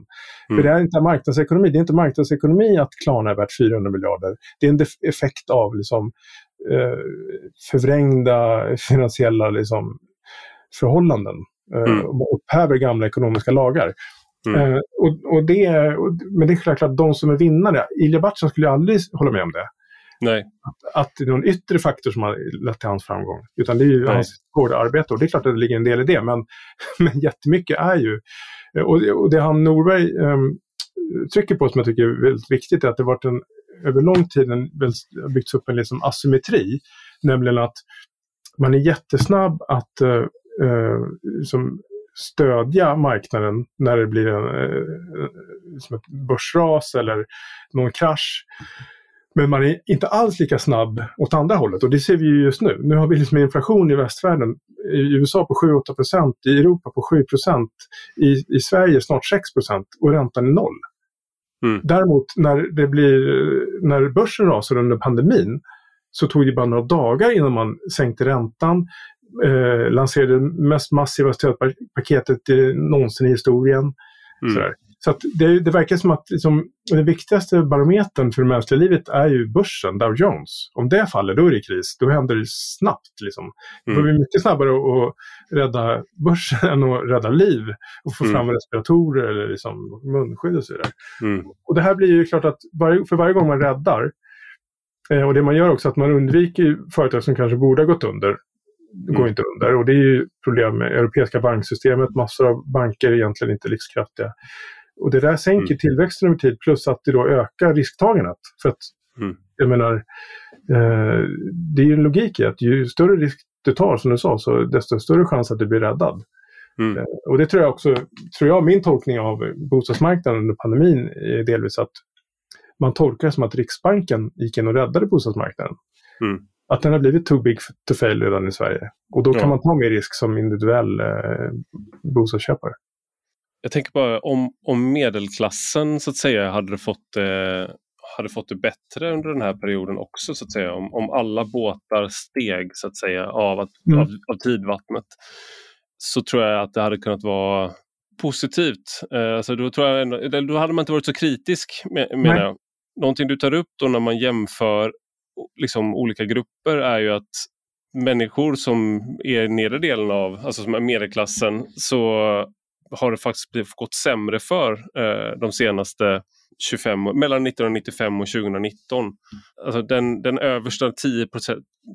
Mm. För det är inte marknadsekonomi. Det är inte marknadsekonomi att Klarna är värt 400 miljarder. Det är en effekt av liksom, eh, förvrängda finansiella liksom, förhållanden. Eh, och upphäver gamla ekonomiska lagar. Mm. Eh, och, och det och, men det är klart att de som är vinnare, Ilja Batshan skulle aldrig hålla med om det. Nej. Att, att det är någon yttre faktor som har lett till hans framgång. Utan det är ju Nej. hans hårda arbete och det är klart att det ligger en del i det. Men, [LAUGHS] men jättemycket är ju... Och, och det han Norberg um, trycker på som jag tycker är väldigt viktigt är att det varit en, över lång tid en, byggts upp en liksom asymmetri. Nämligen att man är jättesnabb att uh, uh, som stödja marknaden när det blir en, uh, som ett börsras eller någon krasch. Men man är inte alls lika snabb åt andra hållet och det ser vi ju just nu. Nu har vi liksom inflation i västvärlden, i USA på 7-8 procent, i Europa på 7 procent, i, i Sverige snart 6 procent och räntan är noll. Mm. Däremot när, det blir, när börsen rasar under pandemin så tog det bara några dagar innan man sänkte räntan, eh, lanserade det mest massiva stödpaketet någonsin i historien. Mm. Så det, det, verkar som att liksom, den viktigaste barometern för det mänskliga livet är ju börsen, Dow Jones. Om det faller, då är det kris. Då händer det snabbt. Liksom. Det får bli mm. mycket snabbare att rädda börsen än att rädda liv och få mm. fram respiratorer eller liksom munskydd och så vidare. Mm. Och det här blir ju klart att varje, för varje gång man räddar eh, och det man gör också att man undviker företag som kanske borde ha gått under går mm. inte under. Och det är ju problem med europeiska banksystemet. Massor av banker är egentligen inte livskraftiga. Och det där sänker mm. tillväxten över tid plus att det då ökar risktagandet. För att, mm. jag menar, eh, det är ju en logik i att ju större risk du tar, som du sa, så desto större chans att du blir räddad. Mm. Eh, och det tror jag också, tror jag, min tolkning av bostadsmarknaden under pandemin är delvis att man tolkar det som att Riksbanken gick in och räddade bostadsmarknaden. Mm. Att den har blivit too big to fail redan i Sverige. Och då kan man ta mer risk som individuell eh, bostadsköpare jag tänker bara om, om medelklassen så att säga hade fått, eh, hade fått det bättre under den här perioden också så att säga. Om, om alla båtar steg så att säga av, att, mm. av, av tidvattnet så tror jag att det hade kunnat vara positivt. Eh, alltså då, tror jag ändå, då hade man inte varit så kritisk menar jag. Någonting du tar upp då när man jämför liksom, olika grupper är ju att människor som är i nedre delen av, alltså som är medelklassen, så har det faktiskt gått sämre för eh, de senaste 25, mellan 1995 och 2019. Alltså den, den översta 10,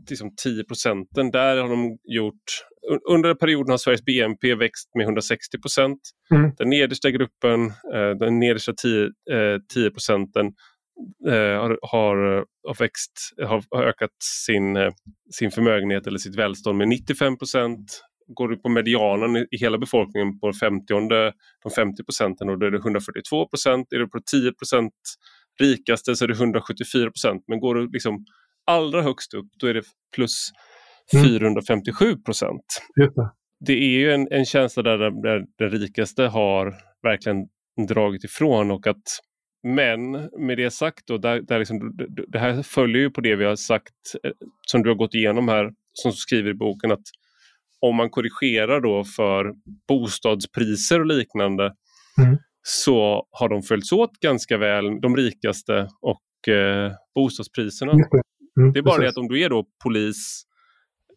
liksom 10 procenten, där har de gjort... Under perioden har Sveriges BNP växt med 160 procent. Mm. Den nedersta gruppen, eh, den nedersta 10, eh, 10 procenten, eh, har, har, har, växt, har, ökat sin, eh, sin förmögenhet eller sitt välstånd med 95 procent går du på medianen i hela befolkningen på 50, de 50 procenten och då är det 142 procent. Är du på 10 procent rikaste så är det 174 procent. Men går du liksom allra högst upp då är det plus 457 procent. Mm. Det är ju en, en känsla där, där den rikaste har verkligen dragit ifrån och att men med det sagt, då, där, där liksom, det här följer ju på det vi har sagt eh, som du har gått igenom här, som du skriver i boken, att om man korrigerar då för bostadspriser och liknande mm. så har de följts åt ganska väl, de rikaste och eh, bostadspriserna. Mm, det är bara precis. det att om du är då polis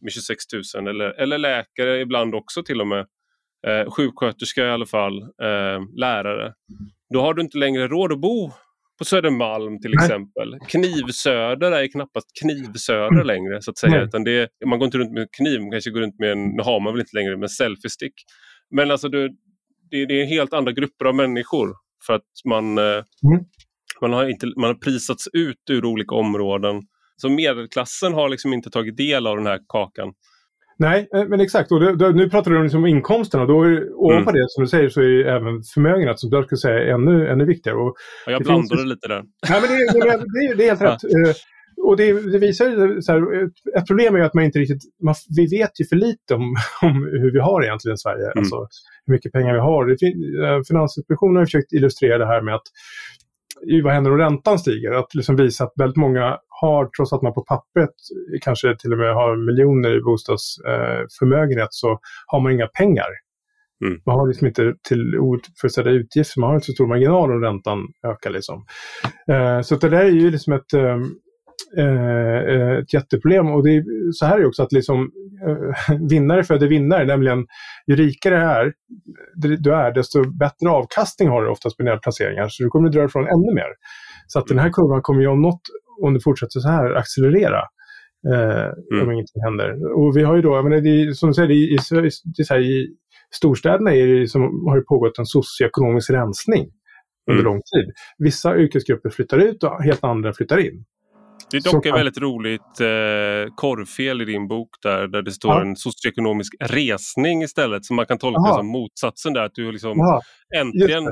med 26 000 eller, eller läkare ibland också till och med, eh, sjuksköterska i alla fall, eh, lärare, då har du inte längre råd att bo på Södermalm till exempel. Knivsöder är knappast Knivsöder mm. längre så att säga. Utan det, man går inte runt med kniv, man kanske går runt med en, nu har man väl inte längre, med selfiestick. Men alltså det, det, det, är helt andra grupper av människor för att man, eh, mm. man, har inte, man har prisats ut ur olika områden. Så medelklassen har liksom inte tagit del av den här kakan. Nej, eh, men exakt. Och det, det, nu pratar du om liksom inkomsterna. Då är, ovanpå mm. det som du säger så är även förmögenhet som jag skulle säga ännu, ännu viktigare. Och ja, jag blandade finns... lite där. Nej, men det, det, det, är helt rätt. Eh, och det, det visar ju, så här, ett, problem är att man inte riktigt, man, vi vet ju för lite om, [LAUGHS] om hur vi har egentligen i Sverige, mm. alltså hur mycket pengar vi har. Det, eh, Finansinspektionen har försökt illustrera det här med att vad händer om räntan stiger? Att liksom visa att väldigt många har, trots att man på pappret kanske till och med har miljoner i bostadsförmögenhet, eh, så har man inga pengar. Mm. Man har liksom inte till oförutsedda utgifter, man har inte så stor marginal om räntan ökar. Liksom. Eh, så det där är ju liksom ett, ehm, eh, ett jätteproblem. Och det är, så här är det också att liksom, eh, [LAUGHS] vinnare föder vinnare, nämligen ju rikare är, du är, desto bättre avkastning har du oftast på dina placeringar. Så du kommer att dra ifrån ännu mer. Så att den här kurvan kommer ju om något, om det fortsätter så här, accelerera. Eh, mm. Om ingenting händer. Och vi har ju då, men det är, som du säger, det är, i storstäderna är det som, har det pågått en socioekonomisk rensning under mm. lång tid. Vissa yrkesgrupper flyttar ut och helt andra flyttar in. Det är dock ett väldigt roligt eh, korvfel i din bok där, där det står ja. en socioekonomisk resning istället. som man kan tolka Aha. som motsatsen där. Att du liksom Aha. äntligen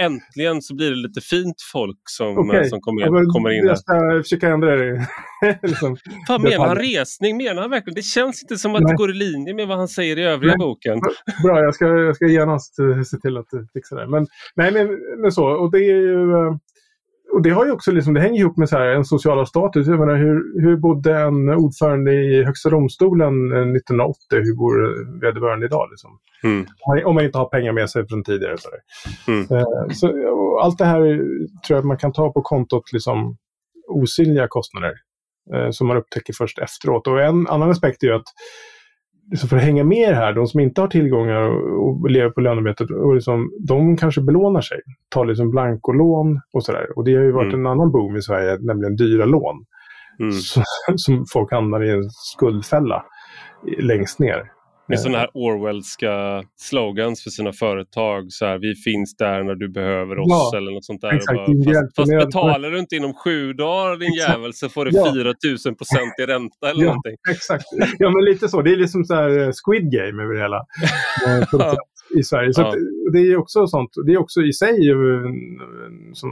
äntligen så blir det lite fint folk som, okay. som kommer, ja, kommer in. Jag ska försöka ändra det. [LAUGHS] liksom, vad menar han resning? Menar han verkligen? Det känns inte som att Nej. det går i linje med vad han säger i övriga nej. boken. Bra, jag ska, jag ska genast eh, se till att fixa det. Men, nej, men, men så. Och det är ju... Eh, och det har ju också liksom, det hänger ihop med så här, en sociala status. Jag menar, hur, hur bodde en ordförande i Högsta domstolen 1980? Eh, hur bor vederbörande idag? Liksom? Mm. Om man inte har pengar med sig från tidigare. Så, mm. eh, så allt det här tror jag man kan ta på kontot liksom, osynliga kostnader eh, som man upptäcker först efteråt. Och en annan aspekt är ju att liksom för att hänga med här, de som inte har tillgångar och, och lever på lönearbetet, och liksom, de kanske belånar sig. Tar liksom blankolån och sådär. Och det har ju varit mm. en annan boom i Sverige, nämligen dyra lån. Mm. [LAUGHS] Så, som folk hamnar i en skuldfälla längst ner. Med sådana här Orwellska slogans för sina företag. Så här, vi finns där när du behöver oss ja, eller något sånt där. Exakt, bara, fast, fast betalar du inte inom sju dagar din exakt. jävel så får du ja. 4000 procent i ränta eller ja, någonting. Exakt, ja men lite så. Det är liksom så eh, Squid Game över hela. [LAUGHS] Eh, I Sverige. Så ja. det är också sånt. Det är också i sig som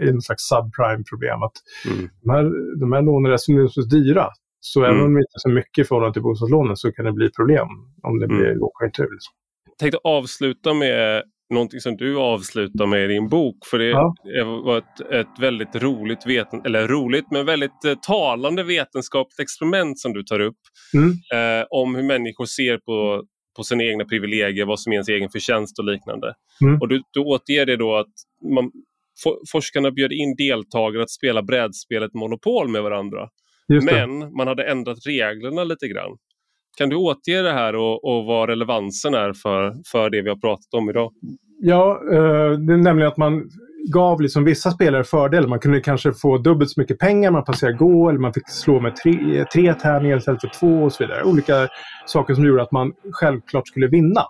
en slags subprime-problem. Att mm. de, här, de här lånen är så dyra så mm. även om det inte är så mycket i förhållande till bostadslånen så kan det bli problem om det blir mm. lågkonjunktur. Liksom. Jag tänkte avsluta med någonting som du avslutar med i din bok. För det ja. var ett, ett väldigt roligt, veten, eller roligt men väldigt eh, talande vetenskapligt experiment som du tar upp. Mm. Eh, om hur människor ser på, på sina egna privilegier, vad som är ens egen förtjänst och liknande. Mm. Och du, du återger det då att man, for, forskarna bjöd in deltagare att spela brädspelet Monopol med varandra. Men man hade ändrat reglerna lite grann. Kan du återge det här och, och vad relevansen är för, för det vi har pratat om idag? Ja, eh, det är nämligen att man gav liksom vissa spelare fördel. Man kunde kanske få dubbelt så mycket pengar, man passerade gå eller man fick slå med tre, tre tärningar istället för två och så vidare. Olika saker som gjorde att man självklart skulle vinna.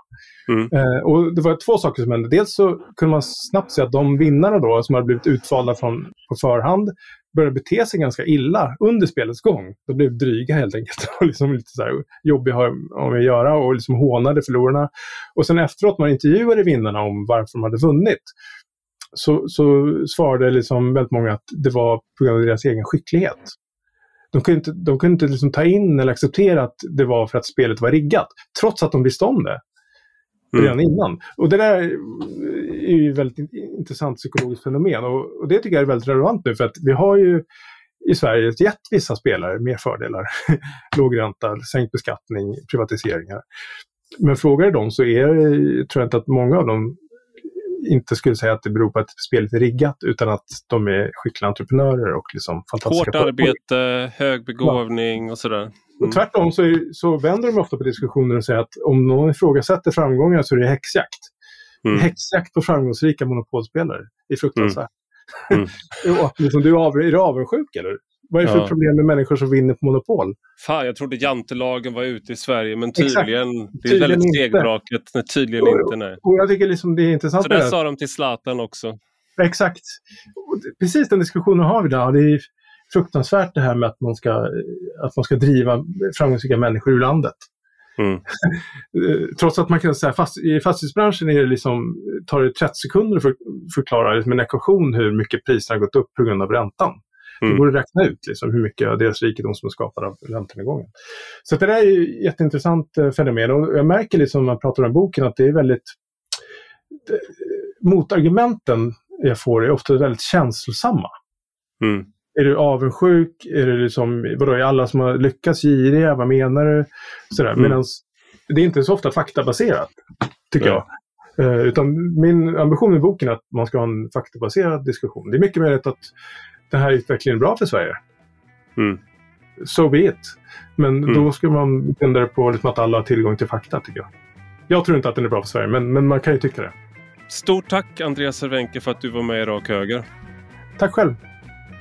Mm. Eh, och det var två saker som hände. Dels så kunde man snabbt se att de vinnarna då, som hade blivit utvalda från, på förhand började bete sig ganska illa under spelets gång. De blev dryga helt enkelt [LAUGHS] och liksom lite så här jobbiga om att göra och liksom hånade förlorarna. Och sen efteråt man intervjuade vinnarna om varför de hade vunnit så, så svarade liksom väldigt många att det var på grund av deras egen skicklighet. De kunde inte, de kunde inte liksom ta in eller acceptera att det var för att spelet var riggat, trots att de visste om det mm. redan innan. Och det där är ju ett väldigt intressant psykologiskt fenomen och, och, det tycker jag är väldigt relevant nu för att vi har ju i Sverige gett vissa spelare mer fördelar. [LAUGHS] Låg ränta, sänkt beskattning, privatiseringar. Men frågar du dem så är, tror jag inte att många av dem inte skulle säga att det beror på att spelet är riggat utan att de är skickliga entreprenörer och liksom fantastiska Hårt arbete, hög begåvning och sådär. Mm. Och tvärtom så, är, så vänder de ofta på diskussioner och säger att om någon ifrågasätter framgångar så är det häxjakt. Mm. Häxjakt på framgångsrika monopolspelare. Det är fruktansvärt. Mm. Mm. [LAUGHS] och liksom, du är, är du avundsjuk eller? Vad är det för ja. problem med människor som vinner på Monopol? Fan, jag trodde jantelagen var ute i Sverige men tydligen, Exakt. det är tydligen väldigt stegbraket. Nej, tydligen och, inte. Nej. Och jag tycker liksom det är intressant. Så det sa de till Zlatan också. Exakt. Precis den diskussionen har vi idag. Det är fruktansvärt det här med att man ska, att man ska driva framgångsrika människor ur landet. Mm. [LAUGHS] Trots att man kan säga fast, i fastighetsbranschen är det liksom, tar det 30 sekunder för förklara liksom en ekvation hur mycket priserna har gått upp på grund av räntan. Mm. Det går att räkna ut liksom, hur mycket av deras rikedom som är skapad av räntenedgången. Så det där är ju ett jätteintressant eh, fenomen och jag märker liksom när man pratar om boken att det är väldigt det, motargumenten jag får är ofta väldigt känslosamma. Mm. Är du avundsjuk? Är det liksom, vadå, är alla som har lyckats giriga? Vad menar du? Sådär. Mm. Medan det är inte så ofta faktabaserat, tycker Nej. jag. Eh, utan min ambition med boken är att man ska ha en faktabaserad diskussion. Det är mycket möjligt att den här utvecklingen är bra för Sverige. Mm. So be it. Men mm. då ska man det på liksom att alla har tillgång till fakta, tycker jag. Jag tror inte att den är bra för Sverige, men, men man kan ju tycka det. Stort tack Andreas Cervenka för att du var med i Rak Höger. Tack själv.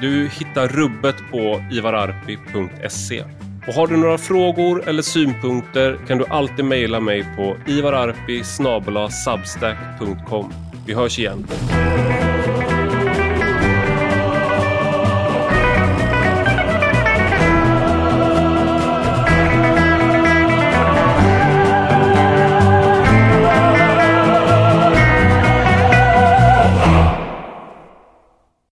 Du hittar rubbet på ivararpi.se. Och har du några frågor eller synpunkter kan du alltid mejla mig på ivararpi substack.com. Vi hörs igen.